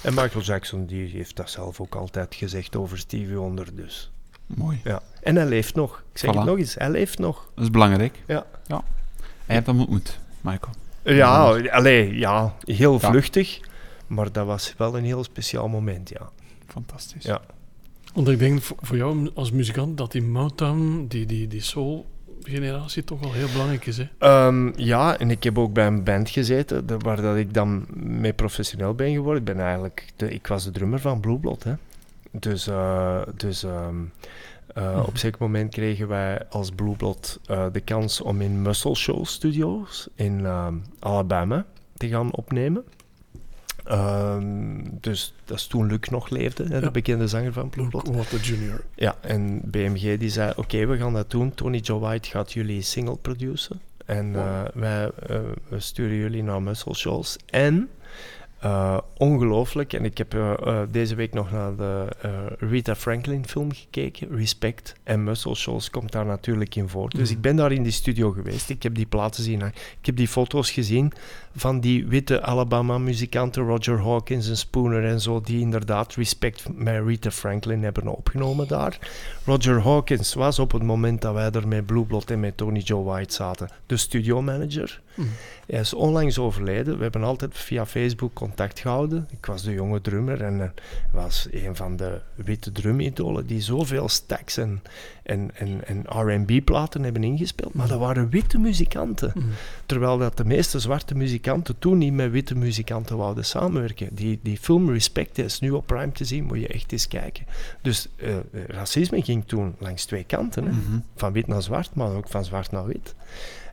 En Michael Jackson die heeft dat zelf ook altijd gezegd over Stevie Wonder, dus. Mooi. Ja. En hij leeft nog. Ik zeg Voilà. het nog eens, hij leeft nog. Dat is belangrijk. Ja. ja. Hij hebt hem ontmoet, Michael. Ja, allee, ja, heel Ja. vluchtig, maar dat was wel een heel speciaal moment, ja. Fantastisch. Ja. Want ik denk voor jou als muzikant dat die Motown, die, die, die soul-generatie toch wel heel belangrijk is. Hè? Ehm, ja, en ik heb ook bij een band gezeten waar dat ik dan mee professioneel ben geworden. Ik ben eigenlijk de, ik was de drummer van Blue Blood, hè. Dus, eh, dus ehm, eh, Mhm. op zeker moment kregen wij als Blue Blood eh, de kans om in Muscle Shoals Studios in ehm, Alabama te gaan opnemen. Ehm, dus dat is toen Luc nog leefde, hè, de Ja. bekende zanger van. Luke Water Jr. Ja, en BMG die zei, oké, we gaan dat doen. Tony Joe White gaat jullie single produceren. En Wow. eh, wij eh, we sturen jullie naar Muscle Shoals. En, eh, ongelooflijk, en ik heb eh, eh, deze week nog naar de Rita Franklin film gekeken, Respect. En Muscle Shoals komt daar natuurlijk in voor. Dus Mhm. ik ben daar in die studio geweest. Ik heb die platen zien. Ik heb die foto's gezien van die witte Alabama-muzikanten, Roger Hawkins en Spooner en zo, die inderdaad Respect met Rita Franklin hebben opgenomen daar. Roger Hawkins was op het moment dat wij er met Blue Blood en met Tony Joe White zaten, de studiomanager. Hij is onlangs overleden. We hebben altijd via Facebook contact gehouden. Ik was de jonge drummer en was een van de witte drumidolen die zoveel stacks en, en, en, en R&B-platen hebben ingespeeld. Maar dat waren witte muzikanten. Mhm. Terwijl dat de meeste zwarte muzikanten toen niet met witte muzikanten wouden samenwerken. Die, die film Respect is nu op Prime te zien, moet je echt eens kijken. Dus eh, racisme ging toen langs twee kanten. Hè? Mhm. Van wit naar zwart, maar ook van zwart naar wit.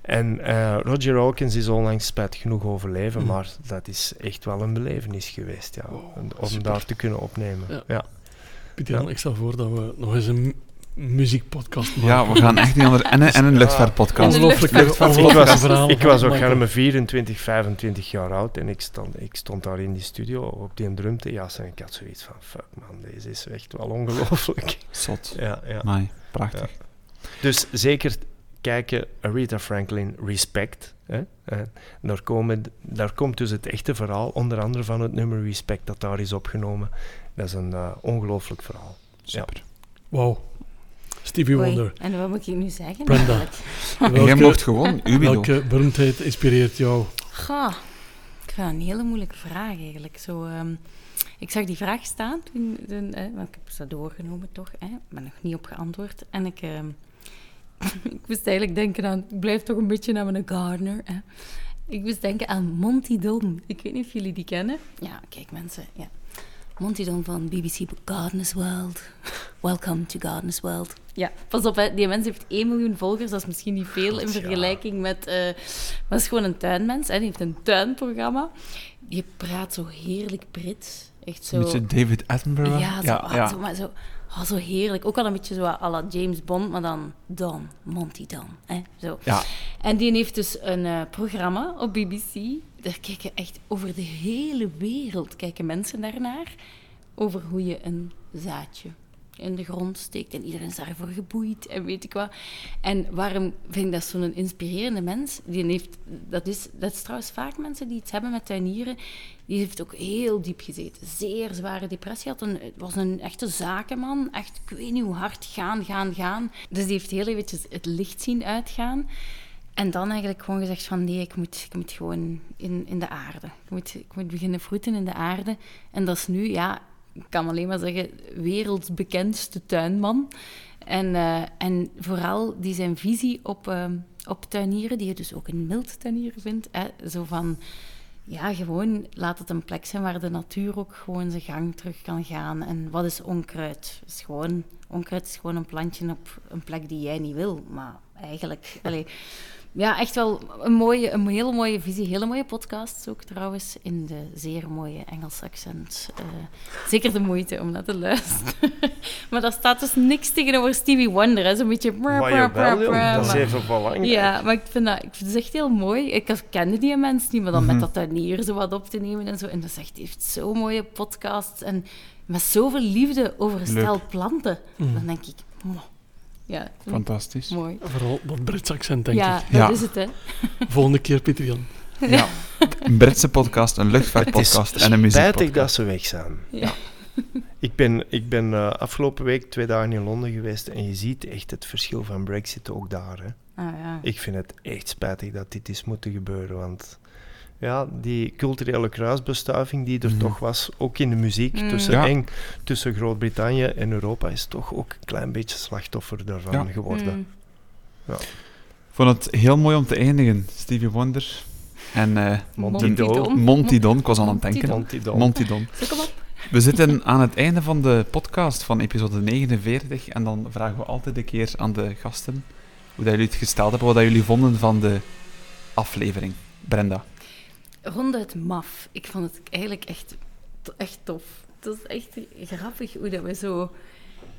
En eh, Roger Hawkins is onlangs spijtig genoeg overleven, Mm. maar dat is echt wel een belevenis geweest, ja, Oh, om- super. daar te kunnen opnemen. Ja. Ja. Pieter Jan, ik stel voor dat we nog eens een mu- muziekpodcast maken. Ja, we gaan echt niet anders. En, een- en een luchtvaartpodcast. Ongelooflijk, luchtvaart- Ik was, ook helemaal 24, 25 jaar oud en ik stond, ik stond daar in die studio op die drum te jassen en ik had zoiets van, fuck man, deze is echt wel ongelooflijk. Zot. Ja, ja. Amai, prachtig. Dus zeker kijken, Aretha Franklin, Respect. Hè? En daar, komen, daar komt dus het echte verhaal, onder andere van het nummer Respect dat daar is opgenomen. Dat is een eh, ongelooflijk verhaal. Super. Wauw. Stevie Oei, Wonder. En wat moet ik nu zeggen? Brenda. eigenlijk? En jij Welke, mocht gewoon uw welke beroemdheid inspireert jou? Goh, ik vind dat een hele moeilijke vraag eigenlijk. Zo, ehm, ik zag die vraag staan, toen, toen, eh, want ik heb ze doorgenomen toch, hè, maar nog niet op geantwoord. En ik, ehm, ik moest eigenlijk denken aan, ik blijf toch een beetje naar mijn Gardner. Hè. Ik moest denken aan Monty Don. Ik weet niet of jullie die kennen. Ja, kijk mensen, ja. Monty Don van BBC Gardener's World. Welcome to Gardener's World. Ja, pas op, hè. die mens heeft 1 miljoen volgers. Dat is misschien niet veel in ja. vergelijking met... eh maar dat is gewoon een tuinmens. Hè. Die heeft een tuinprogramma. Die praat zo heerlijk Brits. Echt zo... Een beetje David Attenborough. Ja, zo, ah, zo, maar zo, oh, zo heerlijk. Ook wel een beetje zo à la James Bond, maar dan Don, Monty Don. Hè? Zo. Ja. En die heeft dus een eh, programma op BBC. Daar kijken echt over de hele wereld kijken mensen daarnaar. Over hoe je een zaadje in de grond steekt. En iedereen is daarvoor geboeid en weet ik wat. En waarom vind ik dat zo'n inspirerende mens? Die heeft, dat, is, dat trouwens vaak mensen die iets hebben met tuinieren. Die heeft ook heel diep gezeten. Zeer zware depressie. Had een, was een echte zakenman. Echt, ik weet niet hoe hard gaan, gaan, gaan. Dus die heeft heel eventjes het licht zien uitgaan. En dan eigenlijk gewoon gezegd van nee, ik moet, ik moet gewoon in, in de aarde. Ik moet, ik moet beginnen vroeten in de aarde. En dat is nu, ja, ik kan alleen maar zeggen, wereldbekendste tuinman. En, eh, en vooral die zijn visie op, ehm, op tuinieren, die je dus ook in mild tuinieren vindt. Hè, zo van, ja, gewoon laat het een plek zijn waar de natuur ook gewoon zijn gang terug kan gaan. En wat is onkruid? Is gewoon, onkruid is gewoon een plantje op een plek die jij niet wil. Maar eigenlijk, ja, echt wel een, mooie, een hele mooie visie. Hele mooie podcast ook trouwens, in de zeer mooie Engelse accent. Eh, zeker de moeite om naar te luisteren. maar daar staat dus niks tegenover Stevie Wonder. hè. Zo'n beetje... Maar dat is even belangrijk. ja, maar ik vind, dat, ik vind het echt heel mooi. Ik kende die mensen niet, maar dan Mhm. met dat tuinier zo wat op te nemen en zo. En dat is echt, die heeft zo'n mooie podcasts en met zoveel liefde over een stel planten. Mhm. Dan denk ik, "Mwah." Ja, Fantastisch. mooi. Vooral dat Brits accent, denk Ja, ik. dat Ja. is het, hè. Volgende keer, Pieter Jan. Ja. Een Britse podcast, een Het is luchtvaartpodcast en een spijtig dat muziekpodcast. ze weg zijn. Ja. Ik ben, ik ben eh, afgelopen week twee dagen in Londen geweest en je ziet echt het verschil van Brexit ook daar. Hè. Ah, ja. Ik vind het echt spijtig dat dit is moeten gebeuren, want ja, die culturele kruisbestuiving die er Mhm. toch was, ook in de muziek, Mm. tussen, Ja. Eng, tussen Groot-Brittannië en Europa, is toch ook een klein beetje slachtoffer daarvan Ja. geworden. Mm. Ik vond het heel mooi om te eindigen, Stevie Wonder. En eh, Monty Don. Monty Don, ik was aan het denken. Monty Don. Monty Don. Zo, kom op. We zitten aan het einde van de podcast van episode 49 en dan vragen we altijd een keer aan de gasten hoe dat jullie het gesteld hebben, wat dat jullie vonden van de aflevering. Brenda. Ronduit maf. Ik vond het eigenlijk echt, echt tof. Het is echt grappig hoe dat we zo...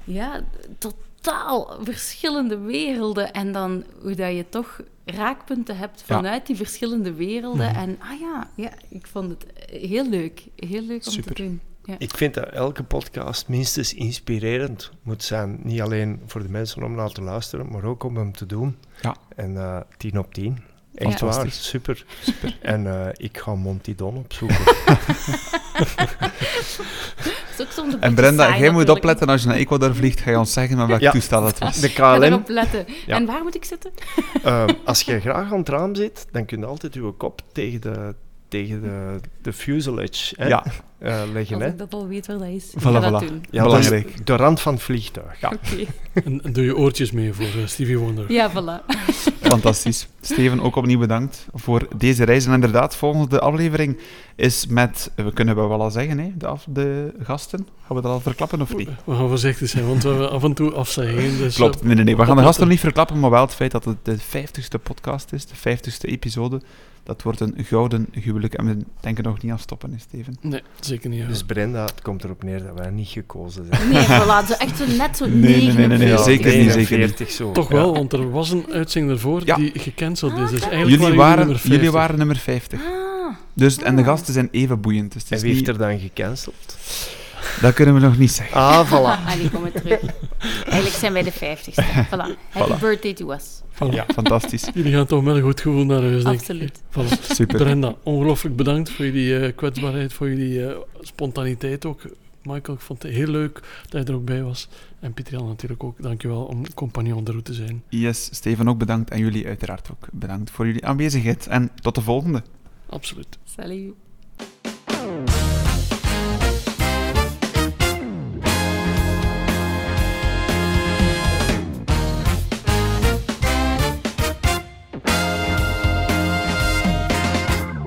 Ja, totaal verschillende werelden. En dan hoe dat je toch raakpunten hebt Ja. vanuit die verschillende werelden. Mhm. En ah ja, ja, ik vond het heel leuk. Heel leuk om Super. te doen. Ja. Ik vind dat elke podcast minstens inspirerend moet zijn. Niet alleen voor de mensen om naar te luisteren, maar ook om hem te doen. Ja. En eh tien op tien. Echt waar, Fantastisch. super. En eh, ik ga Monty Don opzoeken. En Brenda, saai jij moet opletten als je naar Ecuador vliegt, ga je ons zeggen met welk Ja. toestel het was. De KLM, erop letten. Ja. En waar moet ik zitten? eh, als je graag aan het raam zit, dan kun je altijd je kop tegen de, tegen de, de fuselage hè, Ja, eh, leggen. Als Hè. ik dat al weet waar dat is. Ik Voilà, ga dat doen. Ja, dat is belangrijk. de rand van het vliegtuig. Ja. Oké. En, doe je oortjes mee voor eh, Stevie Wonder. Ja, voilà. Eh, Fantastisch. Steven, ook opnieuw bedankt voor deze reis. En inderdaad, volgende aflevering is met, we kunnen wel al zeggen, hè, de, af, de gasten. Gaan we dat al verklappen of niet? We gaan voorzichtig zijn, want we hebben af en toe afzeggen. Dus Klopt, eh, nee, nee, nee. We gaan de gasten niet verklappen, maar wel het feit dat het de 50ste podcast is, de 50ste episode. Dat wordt een gouden huwelijk en we denken nog niet aan stoppen, hè, Steven. Nee, zeker niet. ja. Dus Brenda, het komt erop neer dat wij niet gekozen zijn. Nee, voilà, zo echt zo net zo Nee, nee, nee, nee, nee, 49. zeker niet, zeker niet. 49 zo. Toch Ja. wel, want er was een uitzending ervoor Ja. die gecanceld is. Dus Ah, eigenlijk Jullie waren nummer 50. jullie waren nummer 50. Ah, Dus, en de Ah. gasten zijn even boeiend. Dus het En wie heeft er dan gecanceld? Dat kunnen we nog niet zeggen. Ah, voilà. ah, die komen terug. Eigenlijk zijn wij de 50ste. Voilà. Happy Voilà. birthday to us. Voilà. Ja, fantastisch. Jullie gaan toch met een goed gevoel naar huis, denk Absoluut. ik. Voilà. Super. Brenda, ongelooflijk bedankt voor jullie eh, kwetsbaarheid, voor jullie eh, spontaniteit ook. Michael, ik vond het heel leuk dat je er ook bij was. En Pieter Jan natuurlijk ook. Dankjewel om compagnon de route te zijn. Yes, Steven ook bedankt en jullie uiteraard ook bedankt voor jullie aanwezigheid. En tot de volgende. Absoluut. Salut.